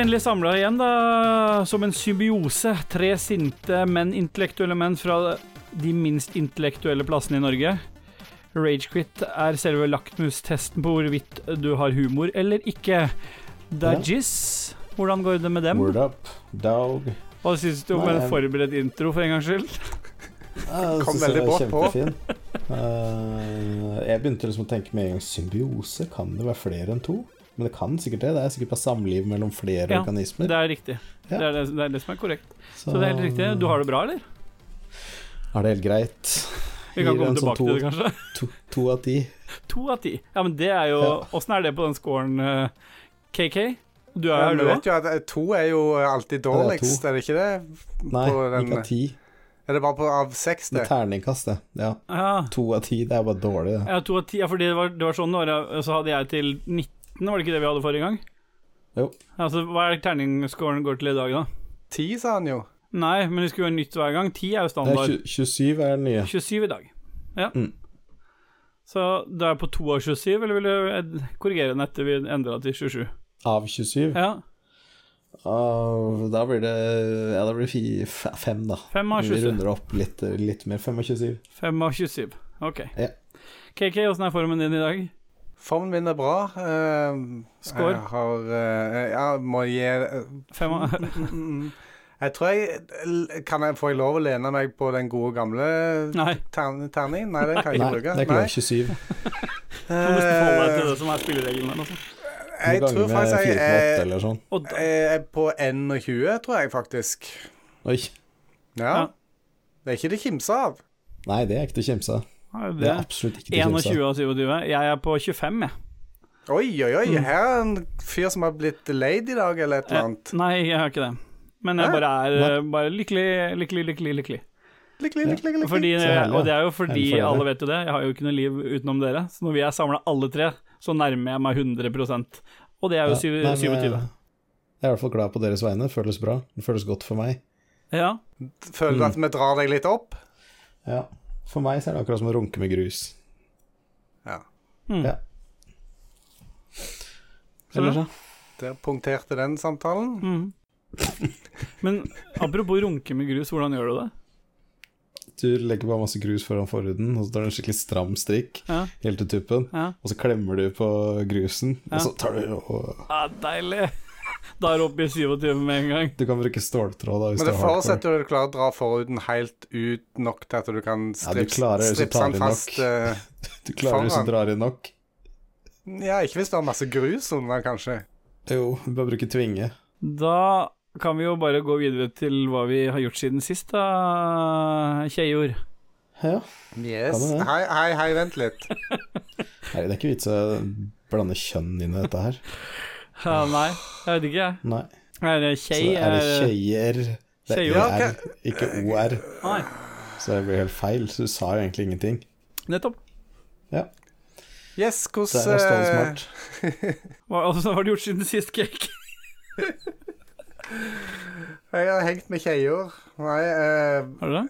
Endelig samla igjen, da, som en symbiose. Tre sinte, men intellektuelle menn fra de minst intellektuelle plassene i Norge. Ragequit er selve lakmustesten på hvorvidt du har humor eller ikke. Dajis, hvordan går det med dem? Word up, dog. Hva syns du om Nei, en forberedt intro, for en gangs skyld? Ja, jeg Kom veldig brått på. Eh, jeg begynte liksom å tenke med en gang symbiose. Kan det være flere enn to? Men det kan sikkert det. Det er sikkert bare samliv mellom flere Ja, organismer. Det er riktig. Ja. Det, er det, det er det som er korrekt. Så det er helt riktig. Du har det bra, eller? Har det helt greit? Vi kan komme tilbake sånn tilbake til det, kanskje. To, to av ti. To av ti. Ja, men det er jo Ja. Er det på den scoren, eh, KK? Du er Ja, du vet òg? jo at eh, to er jo alltid dårligst, er det ikke det? Nei, den- ikke av ti. Er det bare på av seks, Det er terningkast, det. Ja. Ja. To av ti, det er bare dårlig, det. ja, to av ti. Ja, fordi det var, det var sånn, det så hadde jeg til 19, var det ikke det vi hadde forrige gang? Jo. Altså, Hva er terningscoren går til i dag, da? 10, sa han jo. Nei, men det skulle være nytt hver gang. 10 er jo Det er standard. 27 er den nye. 27 i dag. Ja. Mm. Så du er på 2 av 27, eller vil du korrigere den etter vi endra til 27? Av 27? Ja. Uh, da blir det Ja, da blir det fem, da. 5 av 27. Vi runder opp litt, litt mer. 5 av 27. 5 av 27. Ok. Ja. KK, åssen er formen din i dag? Formen min er bra. Uh, Score? Jeg har uh, Ja, må gi eh, Fem av mm, Jeg tror jeg Kan jeg få lov å lene meg på den gode gamle Nei. tern- terningen? Nei, den kan jeg ikke bruke. det er ikke lov. 27. Du må nesten forholde deg til det som er spillereglene. Altså. Jeg tror faktisk jeg er, eller sånn. Jeg er på 21, tror jeg faktisk. Oi. Ja. Ja. Det er ikke det kimse av. Nei, det er ikke det å kimse av. Det er absolutt ikke det å 21 av. av 27. Jeg er på 25, jeg. Oi, oi, oi. Mm. Her er en fyr som har blitt laid i dag, eller et eller annet. Nei, jeg har ikke det. Men jeg bare er eh, bare lykkelig, lykkelig, lykkelig. lykkelig. Lykkelig, lykkelig, lykkelig. Fordi, og det er jo fordi alle vet jo det, jeg har jo ikke noe liv utenom dere. Så når vi er samla alle tre, så nærmer jeg meg 100% Og det er jo Ja, syv- nei, men, 27. Jeg er i hvert fall glad på deres vegne. Det føles bra. Det føles godt for meg. Ja. Føler du at vi drar deg litt opp? Ja. For meg så er det akkurat som å runke med grus. Ja. Mm. Ja. Så Ellers, da? Der punkterte den samtalen. Mm. Men apropos runke med grus, hvordan gjør du det? Du legger bare masse grus foran forhuden, og så tar du en skikkelig stram strikk Ja, helt til tuppen. ja. Og så klemmer du på grusen, Ja. og så tar du og Ah, deilig! Da er det oppe i 27 med en gang. Du kan bruke ståltråd da, hvis Men det er forutsetter jo at du klarer å dra forhuden helt ut nok til at du kan Ja, stripse tar den fast. eh, Du klarer hvis du drar i nok. ja, ikke hvis du har masse grus under, kanskje. Jo, du bare bruke tvinge. Da kan vi jo bare gå videre til hva vi har gjort siden sist, da, Kjejord. Ja. Yes. Hei, hei, hei, vent litt. Nei, det er ikke vits å blande kjønn inn i dette her. Ja, nei, jeg vet ikke. Nei. Er det Så er det kjeier. Det Kjeier. er Ja, ikke OR. Nei, Så det blir helt feil. Så du sa jo egentlig ingenting. nettopp. Ja. Yes, hvordan Så er det stålsmart. Hva, altså, har du gjort siden sist, Cake? Jeg har hengt med kjeier. Nei, eh, Har du det?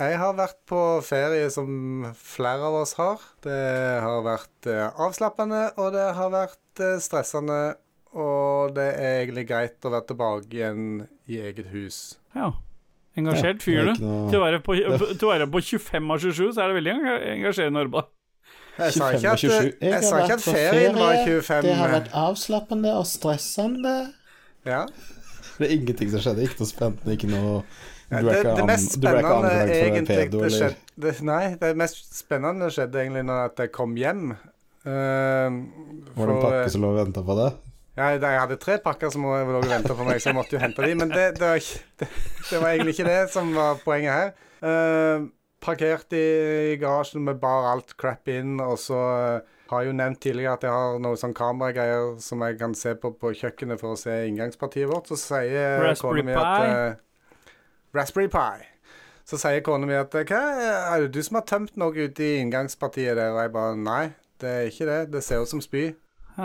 jeg har vært på ferie som flere av oss har. Det har vært eh, avslappende, og det har vært eh, stressende. Og det er egentlig greit å være tilbake igjen i eget hus. Ja. Engasjert fyr, er du. noe- Til å være på, til å være på 25 av 27, så er det veldig enga- engasjerende arbeid. Jeg sa ikke at, jeg sa ikke at ferien var 25 Det har vært avslappende og stressende. ja. Det er ingenting som skjedde. Ikke noe spennende, ikke noe Du er det, ikke, det mest du ble ikke spennende for egentlig pedo, det skjedde, det, Nei, det mest spennende skjedde egentlig når jeg kom hjem. Uh, Var det en pakke som lå og venta på deg? Ja, jeg hadde tre pakker som lå og venta på meg, så jeg måtte jo hente de, men det, det, var ikke, det, det var egentlig ikke det som var poenget her. Uh, parkert i, i garasjen med bare alt crap inn, og så uh, har jeg jo nevnt tidligere at jeg har noe sånn kameragreier som jeg kan se på på kjøkkenet for å se inngangspartiet vårt. Så sier kona mi at uh, Raspberry Pi. Så sier kona mi at Hva, er det du som har tømt noe ute i inngangspartiet der? Og jeg bare Nei, det er ikke det. Det ser ut som spy.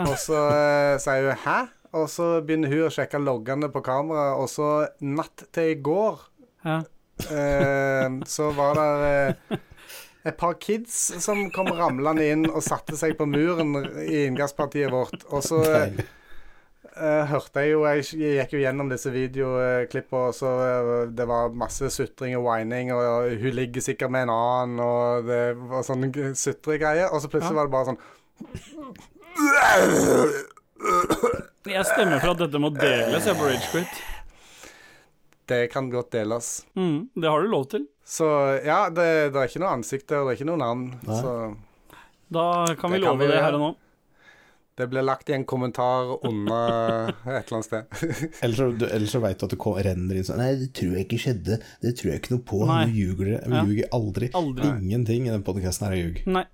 Og så eh, sier hun Hæ? Og så begynner hun å sjekke loggene på kameraet, og så natt til i går Ja. eh, så var det eh, et par kids som kom ramlende inn og satte seg på muren i inngangspartiet vårt. Og så eh, hørte jeg jo Jeg gikk jo gjennom disse videoklippene, og så eh, det var masse sutring og whining, og hun ligger sikkert med en annen, og det var sånn sutregreier. Og så plutselig Ja. var det bare sånn Jeg stemmer for at dette må deles, jeg, på Ragequit. Det kan godt deles. Mm, det har du lov til. Så ja, det, det er ikke noe ansikter, det er ikke noe navn. Nei. Så Da kan vi Det kan love vi det her og nå. det blir lagt i en kommentar under et eller annet sted. Ellers så, du- ellers så veit du at du ko- renner inn sånn Nei, det tror jeg ikke skjedde. Det tror jeg ikke noe på. Nei. Nå ljuger dere. Vi Ja. ljuger aldri. Aldri. Ingenting i den podkasten her er ljug. Nei.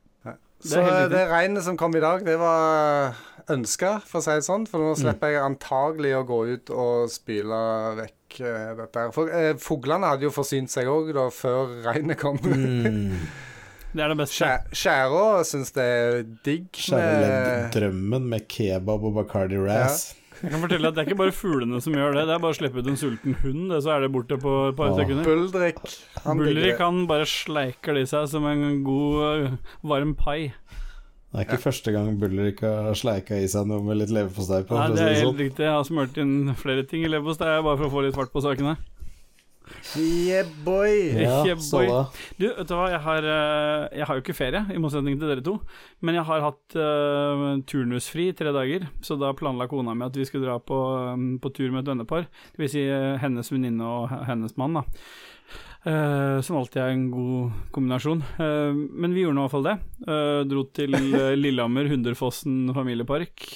Det Så det regnet som kom i dag, det var ønska, for å si det sånn. For nå slipper jeg antagelig å gå ut og spyle vekk eh, dette her. For eh, fuglene hadde jo forsynt seg òg da før regnet kom. Mm. Det er det beste. Skjæ- Skjæra syns det er digg Skjæra levde drømmen med kebab og Bacardi Ras. Jeg kan fortelle at Det er ikke bare fuglene som gjør det, det er bare å slippe ut en sulten hund, det, så er det borte på et par Åh. sekunder. Buldrik. Han Buldrik, han bare sleiker det i seg som en god, øh, varm pai. Det er ikke første gang Buller har sleika i seg noe med litt leverpostei på. Nei, det er helt sånn. riktig. Jeg har smurt inn flere ting i leverpostei bare for å få litt fart på sakene. Yeah, boy. Ja, Yeah, boy. Du, vet du hva, jeg har, øh, jeg har jo ikke ferie, i motsetning til dere to. Men jeg har hatt uh, turnusfri i tre dager, så da planla kona mi at vi skulle dra på, um, på tur med et vennepar. Det vil si uh, hennes venninne og hennes mann, da. Uh, som alltid er en god kombinasjon. Uh, men vi gjorde nå i hvert fall det. Uh, dro til eh, Lillehammer, Hunderfossen familiepark.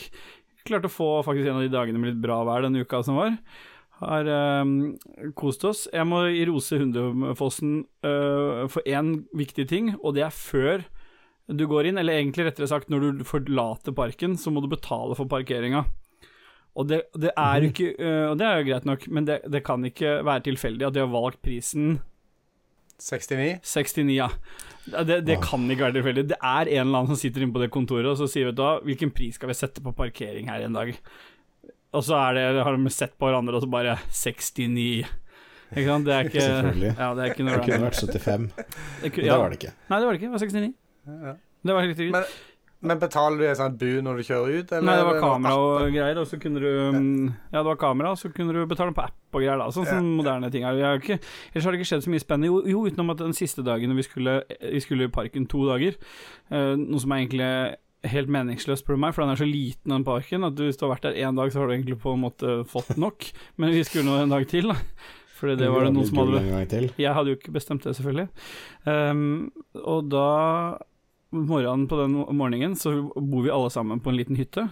Klarte å få faktisk en av de dagene med litt bra vær denne uka som var. Har um, kost oss. Jeg må rose Hundefossen uh, for én viktig ting, og det er før du går inn, eller egentlig rettere sagt når du forlater parken, så må du betale for parkeringa. Og det, det er jo ikke uh, Og det er jo greit nok, men det, det kan ikke være tilfeldig at de har valgt prisen 69. 69, ja. Det, det kan ikke være tilfeldig. Det er en eller annen som sitter inne på det kontoret og så sier vet du hva, hvilken pris skal vi sette på parkering her en dag? Og så er det, har de sett på hverandre og så bare 69. Ikke sant? Det er ikke Selvfølgelig. Ja, det er ikke noe Det kunne vært 75, Det ku- men ja. det var det ikke. Nei, det var det ikke. Det var 69. Ja. Det var helt riktig. Men, men betaler du en sånn bu når du kjører ut? Eller Nei, det var kamera og greier, og så kunne du mm, Ja, det var kamera, og så kunne du betale på app og greier, da. Sånn som moderne ting er. Ikke, ellers har det ikke skjedd så mye spennende. Jo, jo utenom at den siste dagen vi skulle, vi skulle i parken to dager, eh, noe som er egentlig helt meningsløst, spør du meg, for den er så liten, den parken, at hvis du har vært der én dag, så har du egentlig på en måte fått nok. Men vi skulle nå en dag til, da. Fordi det var det noen som hadde jeg hadde jo ikke bestemt det, selvfølgelig. Um, og da Morgenen på den morgenen så bor vi alle sammen på en liten hytte.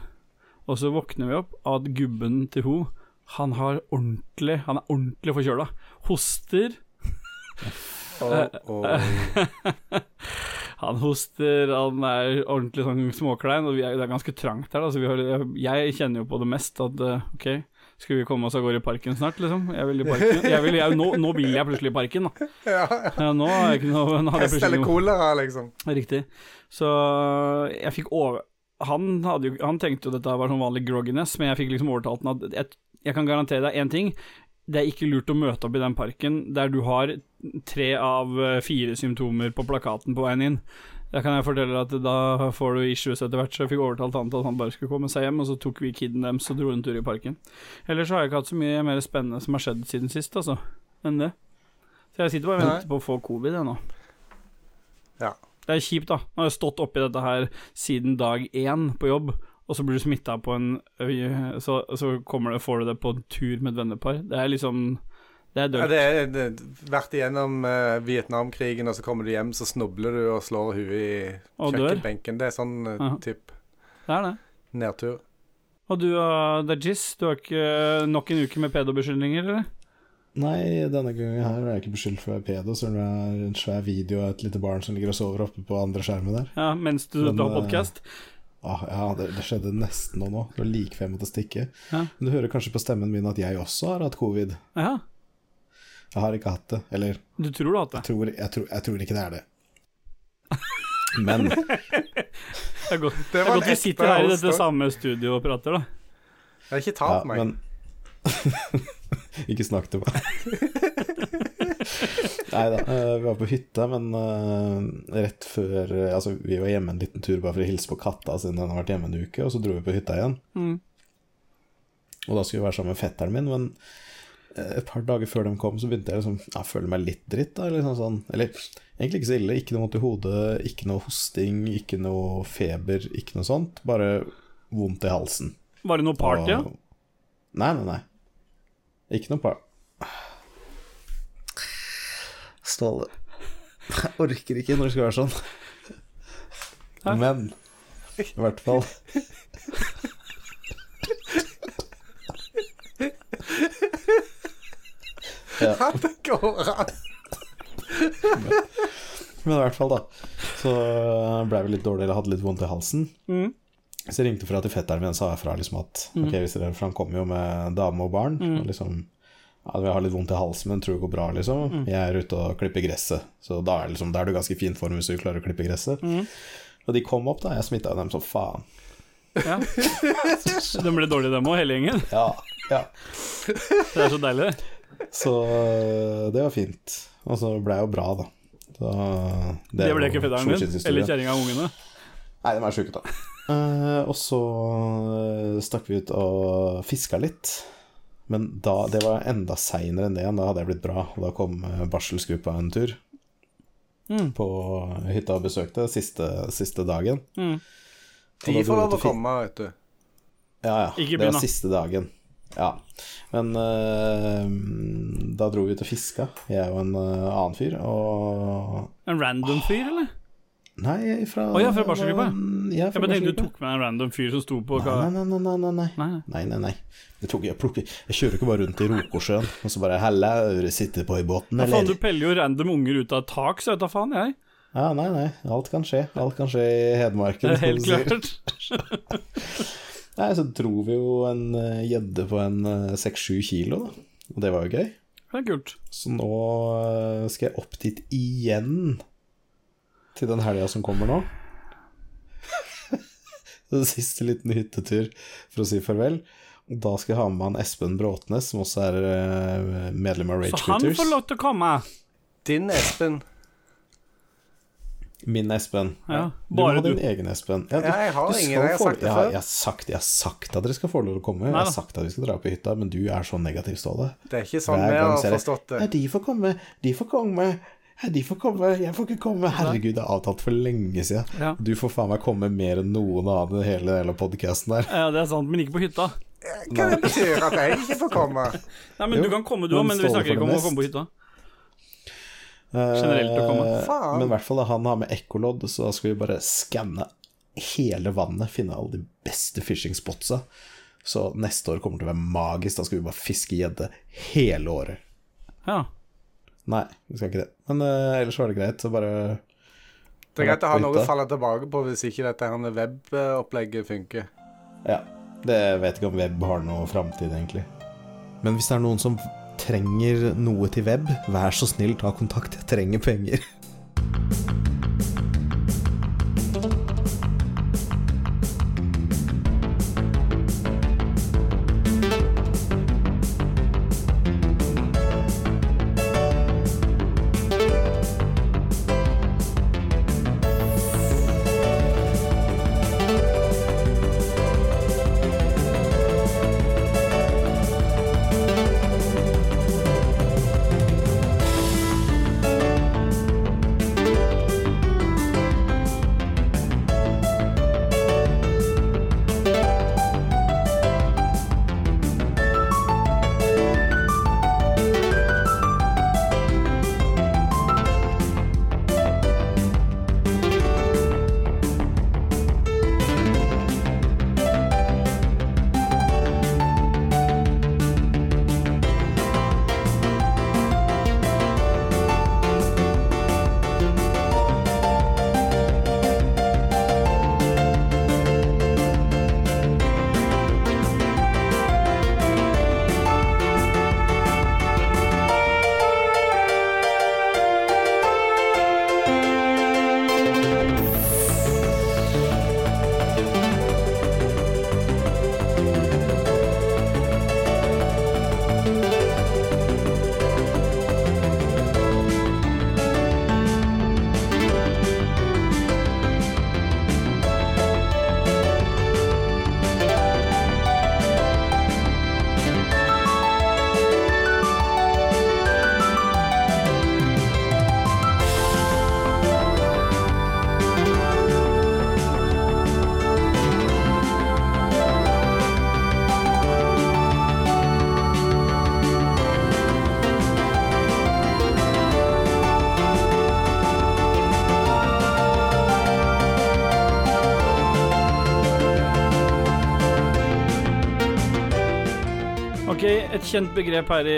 Og så våkner vi opp at gubben til ho Han har ordentlig Han er ordentlig forkjøla. Hoster. oh, å. Han hoster, han er ordentlig sånn småklein, og vi er, det er ganske trangt her. da, så vi har, jeg, jeg kjenner jo på det mest at eh, ok, skal vi komme oss av gårde i parken snart, liksom? Jeg vil i parken. Jeg vil, jeg, nå, nå vil jeg plutselig i parken, da. Ja, Ja, nå er jeg ikke noe Pest eller kolera, liksom. Riktig. Så jeg fikk over han, jo, han tenkte jo dette var sånn vanlig grogginess, men jeg fikk liksom overtalt ham at jeg, jeg kan garantere deg én ting. Det er ikke lurt å møte opp i den parken der du har tre av eh, fire symptomer på plakaten på veien inn. Da kan jeg fortelle at da får du issues etter hvert, så jeg fikk overtalt han til at han bare skulle komme seg hjem, og så tok vi kiden deres og dro en tur i parken. Ellers har jeg ikke hatt så mye mer spennende som har skjedd siden sist, altså, enn det. Så jeg sitter bare og venter på å få covid, jeg nå. Ja. Det er kjipt, da. Nå har jeg stått oppi dette her siden dag én på jobb, og så blir du smitta på en øy, så, så kommer det, får du det på en tur med et vennepar. Det er liksom Det er Ja, det er det, vært igjennom uh, Vietnamkrigen, og så kommer du hjem, så snubler du og slår huet i kjøkkenbenken. Det er sånn uh, Aha. type Det er det. nedtur. Og du, uh, Dajis, du har ikke nok en uke med pedobeskyldninger, eller? Nei, denne gangen her er jeg ikke beskyldt for å være pedo, så det er en svær video av et lite barn som ligger og sover oppe på andre skjermen der. Ja, mens du Men, tar podkast? podkast? Ah, ja, det, det skjedde nesten nå nå. Det var like før jeg måtte stikke. Ja. Men du hører kanskje på stemmen min at jeg også har hatt covid. Ja, Jeg har ikke hatt det. Eller du tror du har hatt det? jeg tror, jeg tror, jeg tror ikke det er det. Men Det er godt, det er godt vi sitter her i dette samme studio og prater, da. Jeg har ikke ja, meg. men Ikke snakk til meg. Nei da, eh, vi var på hytta, men eh, rett før eh, Altså, vi var hjemme en liten tur bare for å hilse på katta siden den har vært hjemme en uke, og så dro vi på hytta igjen. Mm. Og da skulle vi være sammen med fetteren min, men et par dager før de kom, så begynte jeg liksom ja, føle meg litt dritt. da, liksom sånn, Eller egentlig ikke så ille. Ikke noe vondt i hodet, ikke noe hosting, ikke noe feber, ikke noe sånt. Bare vondt i halsen. Var det noe party, ja? Og- Nei, nei, nei. Ikke noe par... Ståle Jeg orker ikke når det skal være sånn. Men i hvert fall ja, det går an! Men i hvert fall, da. Så ble vi litt dårligere, hadde litt vondt i halsen. Mm. Så jeg ringte fra til fetteren min og sa herfra liksom at Ok, hvis dere, For han kommer jo med dame og barn. Og liksom ja, Jeg har litt vondt i halsen, men tror det går bra, liksom. Jeg er ute og klipper gresset. Så da er, liksom, da er du i ganske fin form hvis du klarer å klippe gresset. Og de kom opp, da. Jeg smitta dem som faen. ja. De ble dårlige, dem òg, hele gjengen. Ja, ja. Det er så deilig. Så det var fint. Og så ble jeg jo bra, da. Så Det det ble ikke fetteren din, eller kjerringa og ungene. Nei, de er sjuke, da. Uh, og så eh, stakk vi ut og fiska litt. Men da, det var enda seinere enn det igjen. Da hadde jeg blitt bra. Og da kom eh, barselsgruppa en tur Mm. på hytta og besøkte siste, siste dagen. Mm. De får lov å komme, vet du. Ja, ja. Ikke det var siste dagen. Ja. Men uh, da dro vi ut og fiska, jeg og en uh, annen fyr, og En random fyr, eller? Nei, fra Å ja, fra barselgruppa? Ja, Jeg tenkte du tok med en random fyr som sto på Nei, nei, nei, nei, nei, nei. Nei. Nei, nei. Jeg, tok, jeg, plukker, jeg kjører ikke bare rundt i Rokosjøen og så bare 'Halla, sitter på i båten', Ja, faen, du peller jo random unger ut av et tak, så vet da faen jeg. Ja, nei, nei. Alt kan skje. Alt kan skje i Hedmarken. Det er helt klart. Nei, så dro vi jo en eh, gjedde på en seks-sju kilo, da. Og det var jo gøy. Det er kult. Så nå eh, skal jeg opp dit igjen til den helga som kommer nå. Den siste liten hyttetur for å si farvel. Da skal jeg ha med meg han Espen Bråtnes, som også er eh, medlem av Rage Så han Quitters. får lov til å komme. Din Espen. Min Espen. Ja, Du må ha ha du. din egen Espen. Ja, du- jeg har ingen, jeg har sagt det ja. Jeg har sagt, jeg har sagt at dere skal få lov til å komme. Jeg har sagt at vi skal dra på hytta, men du er så negativ, Ståle. Det er ikke sånn vi har forstått det. Nei, de får komme, de får komme. De får komme, jeg får ikke komme. Herregud, det er avtalt for lenge siden. Ja. Du får faen meg komme mer enn noen annen i hele hele podkasten der. ja, det er sant, men ikke på hytta. Hva det betyr at jeg ikke får komme? Nei, men Jo, Du kan komme, du men òg, men vi snakker ikke om å komme på hytta. Generelt å komme. Faen. Men i hvert fall da, han har med ekkolodd, så da skal vi bare skanne hele vannet, finne alle de beste fishing spotsa. Så neste år kommer til å være magisk. Da skal vi bare fiske gjedde hele året. Ja. Nei, vi skal ikke det. Men uh, ellers var det greit. Så bare Det er greit å ha noe å falle tilbake på hvis ikke dette her webopplegget funker. Ja. Det vet ikke om web har noe framtid, egentlig. Men hvis det er noen som trenger noe til web, vær så snill, ta kontakt. Jeg trenger penger. Et kjent begrep her i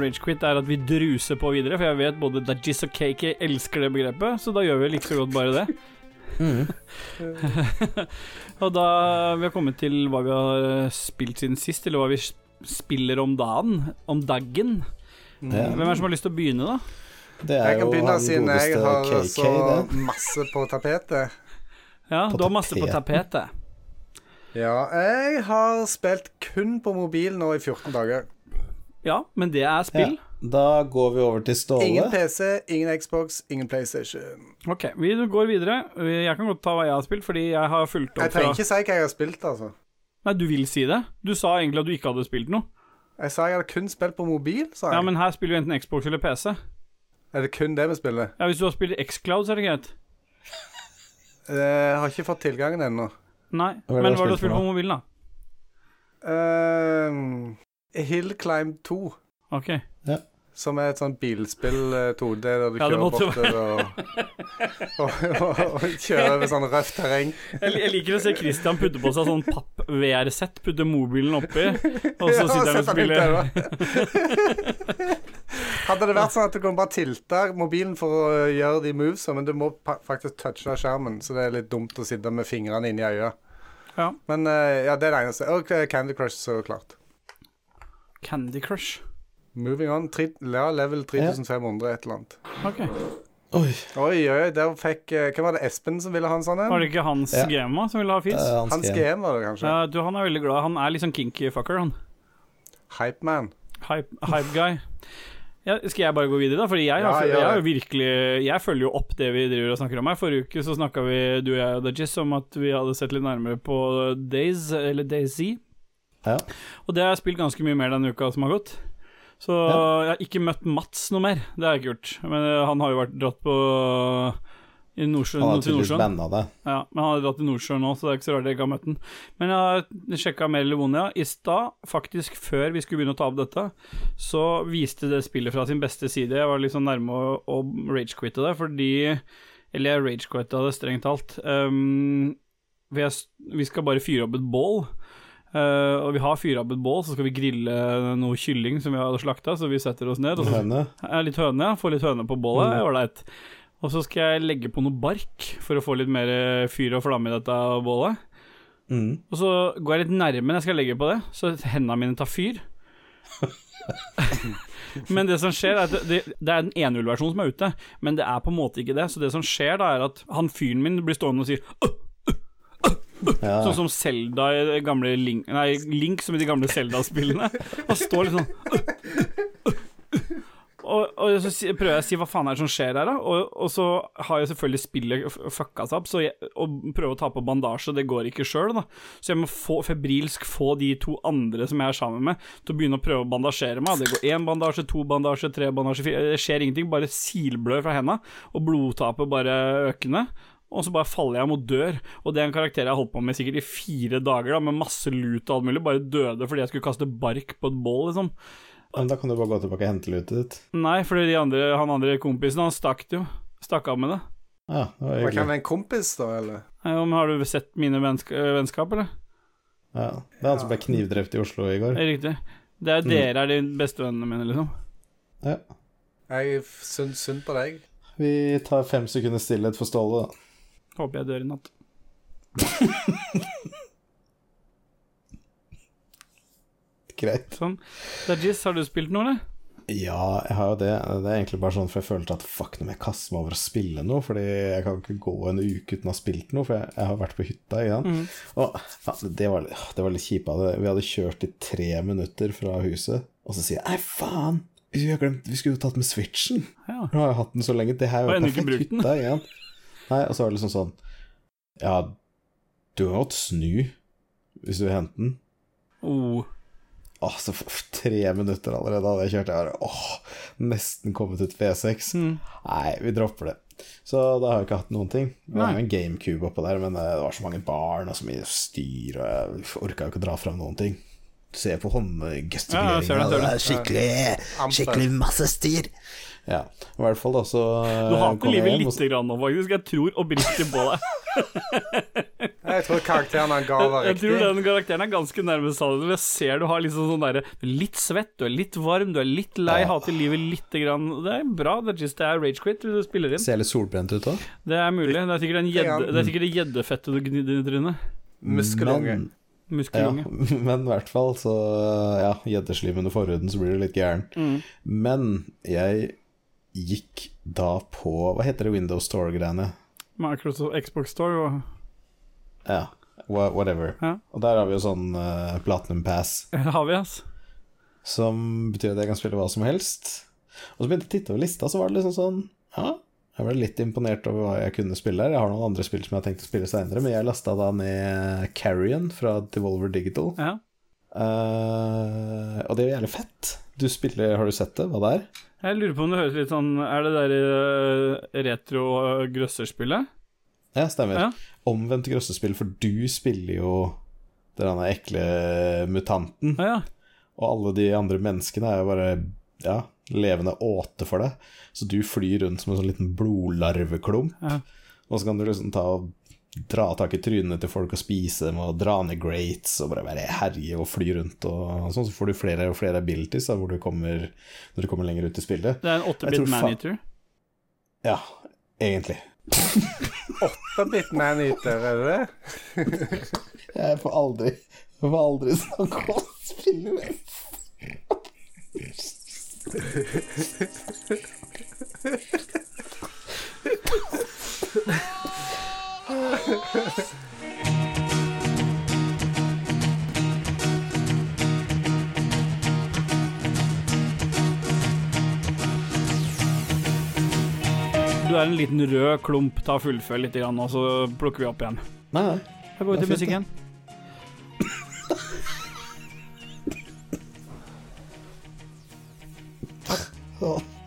Ragequit er at vi druser på videre, for jeg vet både Dajis og KK elsker det begrepet, så da gjør vi like så godt bare det. Mm. og da vi har kommet til hva vi har spilt siden sist, eller hva vi spiller om dagen, om dagen. Mm. Hvem er det som har lyst til å begynne, da? Det er Jeg kan jo begynne siden jeg har KK, så det. masse på tapetet. Ja, På du har masse på tapetet. Ja, jeg har spilt kun på mobil nå i 14 dager. Ja, men det er spill. Da går vi over til Ståle. Ingen PC, ingen Xbox, ingen PlayStation. Ok, vi går videre. Jeg kan godt ta hva jeg har spilt, fordi jeg har fulgt opp Jeg trenger ikke si hva jeg har spilt, altså. Nei, du vil si det? Du sa egentlig at du ikke hadde spilt noe. Jeg sa jeg hadde kun spilt på mobil, sa jeg. Ja, men her spiller vi enten Xbox eller PC. Er det kun det vi spiller? Ja, Hvis du har spilt Xcloud, så er det greit. Eh, Jeg har ikke fått tilgangen ennå. Nei, men hva har du spilt på mobilen, da? Uh, Hill Climb 2, Ok. som er et sånt bilspill eh, 2D der du Ja, kjører bortover og, og, og, og kjører over sånn røft terreng. Jeg, jeg liker å se Christian putte på seg sånn papp-VR-sett, putte mobilen oppi, og så Ja, sitter han og spiller. Hadde det vært sånn at du kunne bare tilte mobilen for å gjøre de movesa, men du må faktisk touche skjermen, så det er litt dumt å sitte med fingrene inni øya. Ja. Men eh, ja, det er det eneste. Og eh, Candy Crush, så klart. Candy Crush. Moving on. Tri ja, level 3500, et eller annet. Okay. Oi, Oi, oi, oi, der fikk eh, Hvem var det Espen som ville ha en sånn en? Var det ikke Hans Ja. Gema som ville ha fis? er hans Hans game. GM var det kanskje? Uh, du, han er veldig glad. Han er litt sånn kinky fucker, han. Hypeman. Hype, hype guy. Ja, skal jeg bare gå videre, da? Fordi jeg, har, Ja, ja, jeg har virkelig Jeg følger jo opp det vi driver og snakker om her. Forrige uke så snakka vi, du og jeg og Dajis, om at vi hadde sett litt nærmere på Days, eller Daisy. Ja. Og det har jeg spilt ganske mye mer denne uka som har gått. Så jeg har ikke møtt Mats noe mer. Det har jeg ikke gjort. Men eh, han har jo vært dratt på i Nordsjøen, Han har tydeligvis banna det. Ja, men han har dratt til Nordsjøen nå, så det er ikke så rart jeg ikke har møtt den. Men jeg har sjekka mer Levonia. I stad, faktisk før vi skulle begynne å ta opp dette, så viste det spillet fra sin beste side. Jeg var sånn nærme å, å ragequitte det, fordi Eller jeg ragequitta det strengt talt. Um, vi skal bare fyre opp et bål. Eh, og vi har fyra opp et bål, så skal vi grille noe kylling som vi har slakta. Så vi setter oss ned. Og så Høne. ja, litt høne, ja. Få litt høne på bålet, Mm. ålreit. Og så skal jeg legge på noe bark for å få litt mer eh, fyr og flamme i dette bålet. Mm. Og så går jeg litt nærme når jeg skal legge på det, så hendene mine tar fyr. men det som skjer, er at det, det er den enhullversjonen som er ute, men det er på en måte ikke det. Så det som skjer, da, er at han fyren min blir stående og sier «Åh!» Ja. Sånn som Zelda i gamle Link Nei, Link som i de gamle Zelda-spillene. Han står litt sånn og, og så prøver jeg å si hva faen er det som skjer her, da? Og, og så har jo selvfølgelig spillet fucka seg opp, så jeg, å prøve å ta på bandasje, det går ikke sjøl, da. Så jeg må få, febrilsk få de to andre som jeg er sammen med, til å begynne å prøve å bandasjere meg. Det går én bandasje, to bandasje, tre bandasje, fire Det skjer ingenting, bare silblør fra henda, og blodtapet bare økende. Og så bare faller jeg mot dør, og det er en karakter jeg har holdt på med sikkert i fire dager, da, med masse lut og alt mulig, bare døde fordi jeg skulle kaste bark på et bål, liksom. Men da kan du bare gå tilbake og hente lutet ditt. Nei, for de andre, han andre kompisen, han stakk jo. Stakk av med det. Ja, det var kan hyggelig. en kompis, da, eller? Ja, men har du sett mine vennska vennskap, eller? Ja. Det er han som ble knivdrept i Oslo i går. Det er riktig. Det er Mm. dere er de beste vennene mine, liksom. Ja. Jeg syns synd på deg. Vi tar fem sekunder stillhet for Ståle, da. Håper jeg dør i natt. Greit. Sånn. Dajis, har du spilt noe, eller? Ja, jeg har jo det. Det er egentlig bare sånn for jeg følte at fuck, nå må jeg kaste meg over å spille noe. Fordi jeg kan ikke gå en uke uten å ha spilt noe, for jeg, jeg har vært på hytta. Ikke sant? Mhm. Og ja, det, var, det var litt kjipt. Vi hadde kjørt i tre minutter fra huset, og så sier jeg nei, faen! Vi glemt, vi skulle jo tatt med switchen! Ja. Nå har jeg hatt den så lenge. Det her er jo perfekt hytta den. Nei, og så var det liksom sånn Ja, du kan godt snu hvis du vil hente den. Oh. Åh, så f- f- tre minutter allerede hadde jeg kjørt. Jeg bare, åh, nesten kommet ut V6. Mm. Nei, vi dropper det. Så da har jeg ikke hatt noen ting. Det var jo en GameCube oppå der, men eh, det var så mange barn og så mye styr, og jeg orka jo ikke å dra fram noen ting. Se på Ja, håndgestikuleringa, det, det det. er skikkelig, skikkelig masse styr. Ja, i hvert fall da så Du har hater livet og lite grann nå, faktisk. Jeg tror oppriktig på deg. Jeg tror karakteren han ga, var Jeg tror den karakteren er ganske nærme sannheten. Jeg ser du har liksom sånn derre er litt svett, du er litt varm, du er litt lei, Ja. hater livet lite grann. Det er bra. Det er just det er ragequit du spiller inn. Ser litt solbrent ut òg. Det er mulig. Det er sikkert en gjedde- det er sikkert det gjeddefettet du gnidder i trynet. Muskelunge. Ja, Muskelunge. men i hvert fall så Ja, gjeddeslim under forhuden, så blir du litt gæren. Mm. Men jeg gikk da på Hva heter det Windows Store-greiene? Microsoft Xbox Store og Ja, whatever. Ja. Og der har vi jo sånn uh, Platinum Pass, Har vi, ass. som betyr at jeg kan spille hva som helst. Og så begynte jeg å titte over lista, så var det liksom sånn Ja, jeg ble litt imponert over hva jeg kunne spille her. Jeg har noen andre spill som jeg har tenkt å spille seinere, men jeg lasta da ned Carrion fra Devolver Digital. Ja. Uh, og det er jo jævlig fett. Du spiller, Har du sett det? Hva det er? Jeg lurer på om det høres litt sånn Er det der uh, retro-grøsserspillet? Ja, stemmer. Ja. Omvendt grøssespill, for du spiller jo denne ekle mutanten. Ja, ja. Og alle de andre menneskene er jo bare ja, levende åte for deg. Så du flyr rundt som en sånn liten blodlarveklump. Ja. Og så kan du liksom ta og dra tak i trynene til folk og spise dem, og dra ned grates og bare være herje og fly rundt og sånn. Så får du flere og flere abilities da, hvor du kommer, når du kommer lenger ut i spillet. Det er en Jeg 8-bit tror fa- maneater. Ja, egentlig. 8-bit man-eater, er det det? Jeg får aldri Jeg får aldri snakke om spillet mer. Du er en liten rød klump. Ta fullfør litt, grann, og så plukker vi opp igjen. Nei, nei. Da går Det er fint, musikken. Å,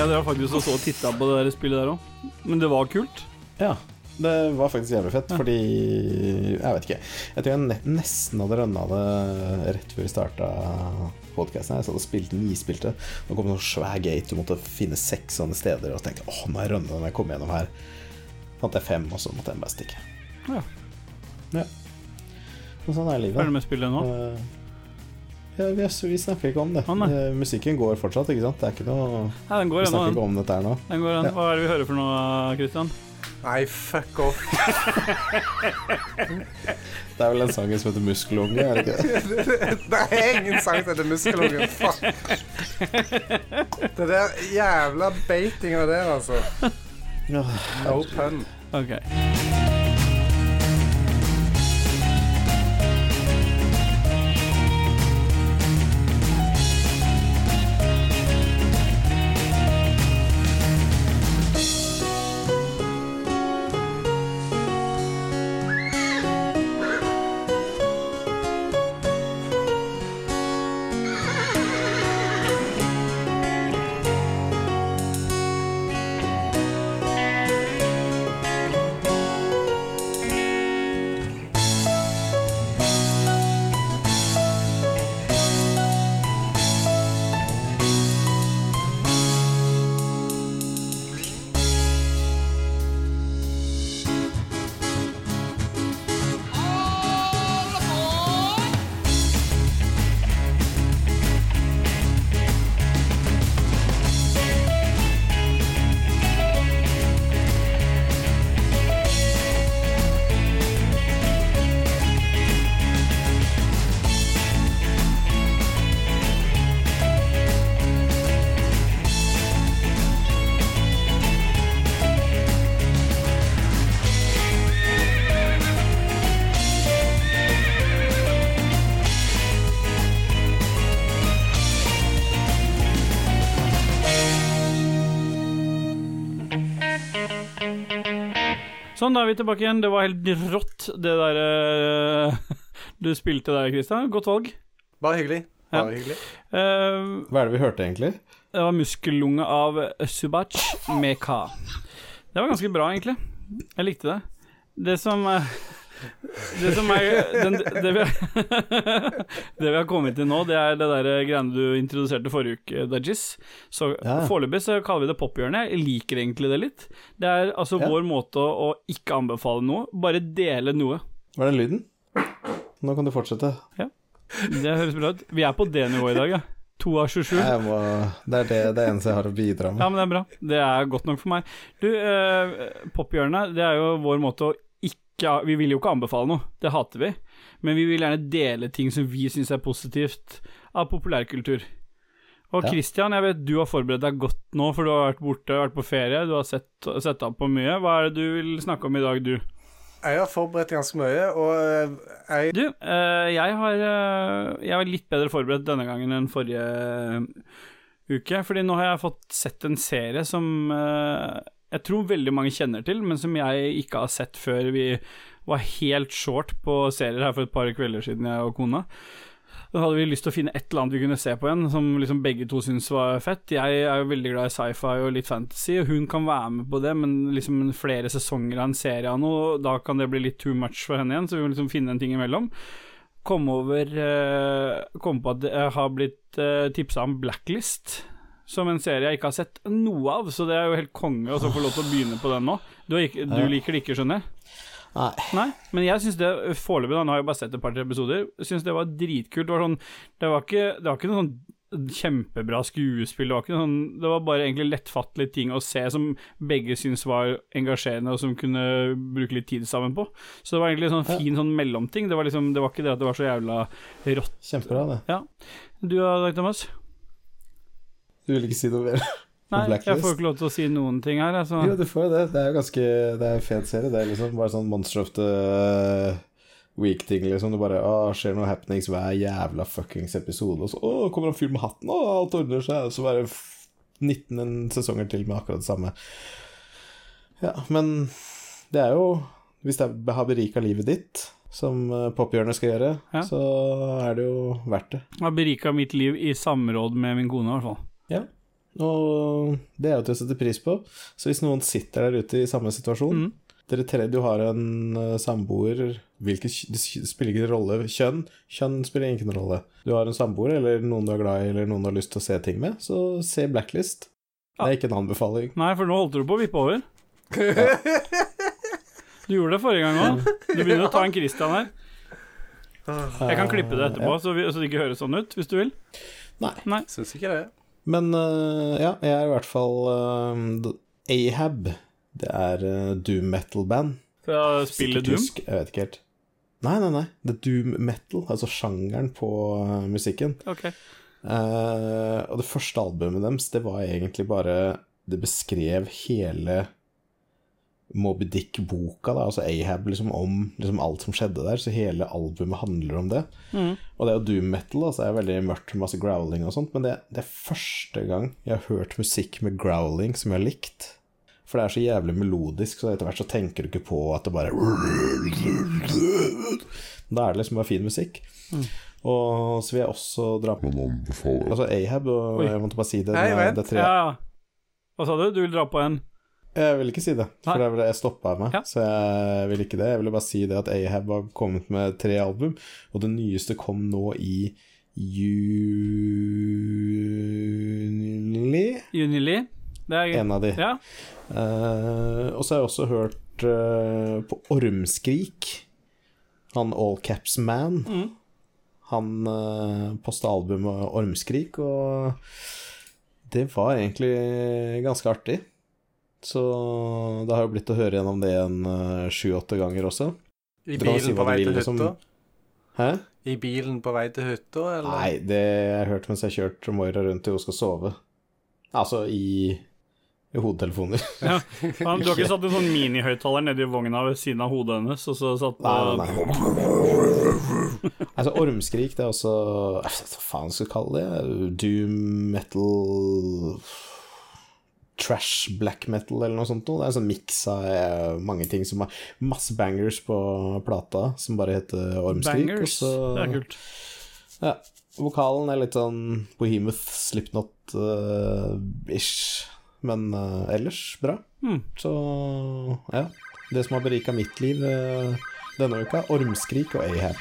Ja, faktisk og faktisk og titta på det der spillet der òg. Men det var kult. Ja. Det var faktisk jævlig fett, fordi Jeg vet ikke. Jeg tror jeg nesten hadde rønna det rett før vi starta podkasten. Jeg satt og spilte nispilte. Nå kom det en svær gate, du måtte finne seks sånne steder. Og så tenkte jeg åh, har jeg rønna den jeg kom gjennom her. Fant jeg fem, og så måtte jeg bare stikke. Ja. Ja. Men sånn er livet. Følger med spillet nå. Uh, vi, vi snakker ikke om det. Ah, Musikken går fortsatt, ikke sant? Det er ikke noe nei, går Vi snakker den. ikke om dette her nå. den, går, an. Ja. Hva er det vi hører for noe, Christian? Nei, fuck off. Det er vel en sang som heter Muskelunge, er det ikke det? Det er ingen sang som heter Muskelungen. Fuck. Det der jævla beitinga der, altså. No pun. Ok. Sånn, da er vi tilbake igjen. Det var helt rått, det der uh, du spilte der, Kristian. Godt valg. Bare hyggelig. Ja. Hyggelig. Uh, Hva er det vi hørte, egentlig? det var muskellunge av Subac med K. Det var ganske bra, egentlig. Jeg likte det. Det som eh, Det som er den, det, vi, det vi har kommet til nå, det er det der greiene du introduserte forrige uke, Dajis. Så Ja. foreløpig så kaller vi det pophjørnet. Jeg liker egentlig det litt. Det er altså Ja. vår måte å, ikke anbefale noe, bare dele noe. Var det lyden? Nå kan du fortsette. Ja. Det høres bra ut. Vi er på det nivået i dag, ja. To av 27. Jeg må, det er det, det eneste jeg har å bidra med. Ja, men det er bra. Det er godt nok for meg. Du, eh, Pophjørnet, det er jo vår måte å ikke Vi vil jo ikke anbefale noe, det hater vi. Men vi vil gjerne dele ting som vi syns er positivt av populærkultur. Og Ja. Christian, jeg vet du har forberedt deg godt nå, for du har vært borte, vært på ferie, du har sett, sett av på mye. Hva er det du vil snakke om i dag, du? Jeg har forberedt ganske mye, og eh, jeg Du, eh, jeg har eh, Jeg var litt bedre forberedt denne gangen enn forrige uke. Fordi nå har jeg fått sett en serie som jeg tror veldig mange kjenner til, men som jeg ikke har sett før vi var helt short på serier her for et par kvelder siden, jeg og kona. Da hadde vi lyst til å finne et eller annet vi kunne se på igjen, som liksom begge to syntes var fett. Jeg er jo veldig glad i sci-fi og litt fantasy, og hun kan være med på det, men liksom flere sesonger av en serie av noe, da kan det bli litt too much for henne igjen, så vi må liksom finne en ting imellom. Kom over eh, Kom på at jeg har blitt eh, tipsa om Blacklist, som en serie jeg ikke har sett noe av, så det er jo helt konge å få lov til å begynne på den nå. Du, ikke, du liker det ikke, skjønner jeg? Nei. Nei, men jeg syns det foreløpig, da, nå har jeg bare sett et par-tre episoder, syns det var dritkult. Det var sånn Det var ikke, det var ikke noe sånn kjempebra skuespill, det var ikke sånn Det var bare egentlig lettfattelige ting å se som begge syntes var engasjerende, og som kunne bruke litt tid sammen på. Så det var egentlig sånn fin sånn mellomting. Det var liksom Det var ikke det at det var så jævla rått. Kjempebra, det. Ja. Du da, Thomas? Du vil ikke si noe mer? Nei, jeg får ikke lov til å si noen ting her, altså. Jo, du får jo det. Det er jo ganske Det er en fet serie. Det er liksom bare sånn Monster of the Week-ting, liksom. Det bare Å, skjer noe happenings hver jævla fuckings episode, og så Å, kommer han fyren med hatten, og alt ordner seg. Og så bare f- 19 sesonger til med akkurat det samme. Ja, men det er jo Hvis det har berika livet ditt, som eh, Pophjørnet skal gjøre, Ja. så er det jo verdt det. Har berika mitt liv i samråd med min kone, i hvert fall. Ja. Og det er jo til å sette pris på. Så hvis noen sitter der ute i samme situasjon Mm. Dere tre, du har en eh, samboer hvilket, Det spiller ikke rolle. Kjønn Kjønn spiller ingen rolle. Du har en samboer eller noen du er glad i, eller noen du har lyst til å se ting med, så se Blacklist. Det er ikke en anbefaling. Nei, for nå holdt du på å vippe over. Du gjorde det forrige gang òg. Du begynner å ta en Christian her. Jeg kan klippe det etterpå, så, vi, så det ikke høres sånn ut, hvis du vil. Nei. syns ikke det. Men eh, ja, jeg er i hvert fall eh, Ahab. Det er uh, doom metal-band. Fra spillet Doom. tysk, Jeg vet ikke helt. Nei, nei, nei. Det er doom metal, altså sjangeren på eh, musikken. Okay. Uh, og det første albumet deres, det var egentlig bare Det beskrev hele Moby Dick-boka, altså Ahab, liksom om liksom alt som skjedde der. Så hele albumet handler om det. Mm. Og det er jo doom metal, altså det er veldig mørkt, masse growling og sånt, men det, det er første gang jeg har hørt musikk med growling som jeg har likt. For det er så jævlig melodisk, så etter hvert så tenker du ikke på at det bare Da er det liksom bare fin musikk. Og så vil jeg også dra på Altså Ahab, og Oi. jeg måtte bare si det. Nei, det, vent. det tre, Ja, ja. Hva sa du? Du vil dra på en Jeg vil ikke si det, for Nei. det jeg stoppa meg. Ja. Så jeg vil ikke det. Jeg ville bare si det at Ahab har kommet med tre album, og det nyeste kom nå i juni Junili? Er En av de. Ja. Uh, og så har jeg også hørt uh, på Ormskrik. Han All Caps Man. Mm. Han uh, posta albumet Ormskrik, og det var egentlig ganske artig. Så det har jo blitt å høre gjennom det en eh, sju-åtte ganger også. I bilen si på vei vil, til liksom. hytta? Hæ? I bilen på vei til hytta, eller? Nei, det har jeg hørt mens jeg kjørte kjørt Moira rundt til hun skal sove. Altså i, i hodetelefoner. ja. Han, du har ikke satt en sånn minihøyttaler nedi vogna ved siden av hodet hennes, og så satt på Nei, nei. Altså, ormskrik, det er også Hva faen skal jeg kalle det? Doom metal Trash black metal eller noe sånt noe. Det er en sånn miks av eh, mange ting som har masse bangers på plata, som bare heter Ormskrik. Bangers. Så, Det er kult. Ja. Vokalen er litt sånn Bohemoth, Slipknot-ish. Men uh, ellers bra. Mm. Så ja. Det som har berika mitt liv uh, denne uka, Ormskrik og Ahab.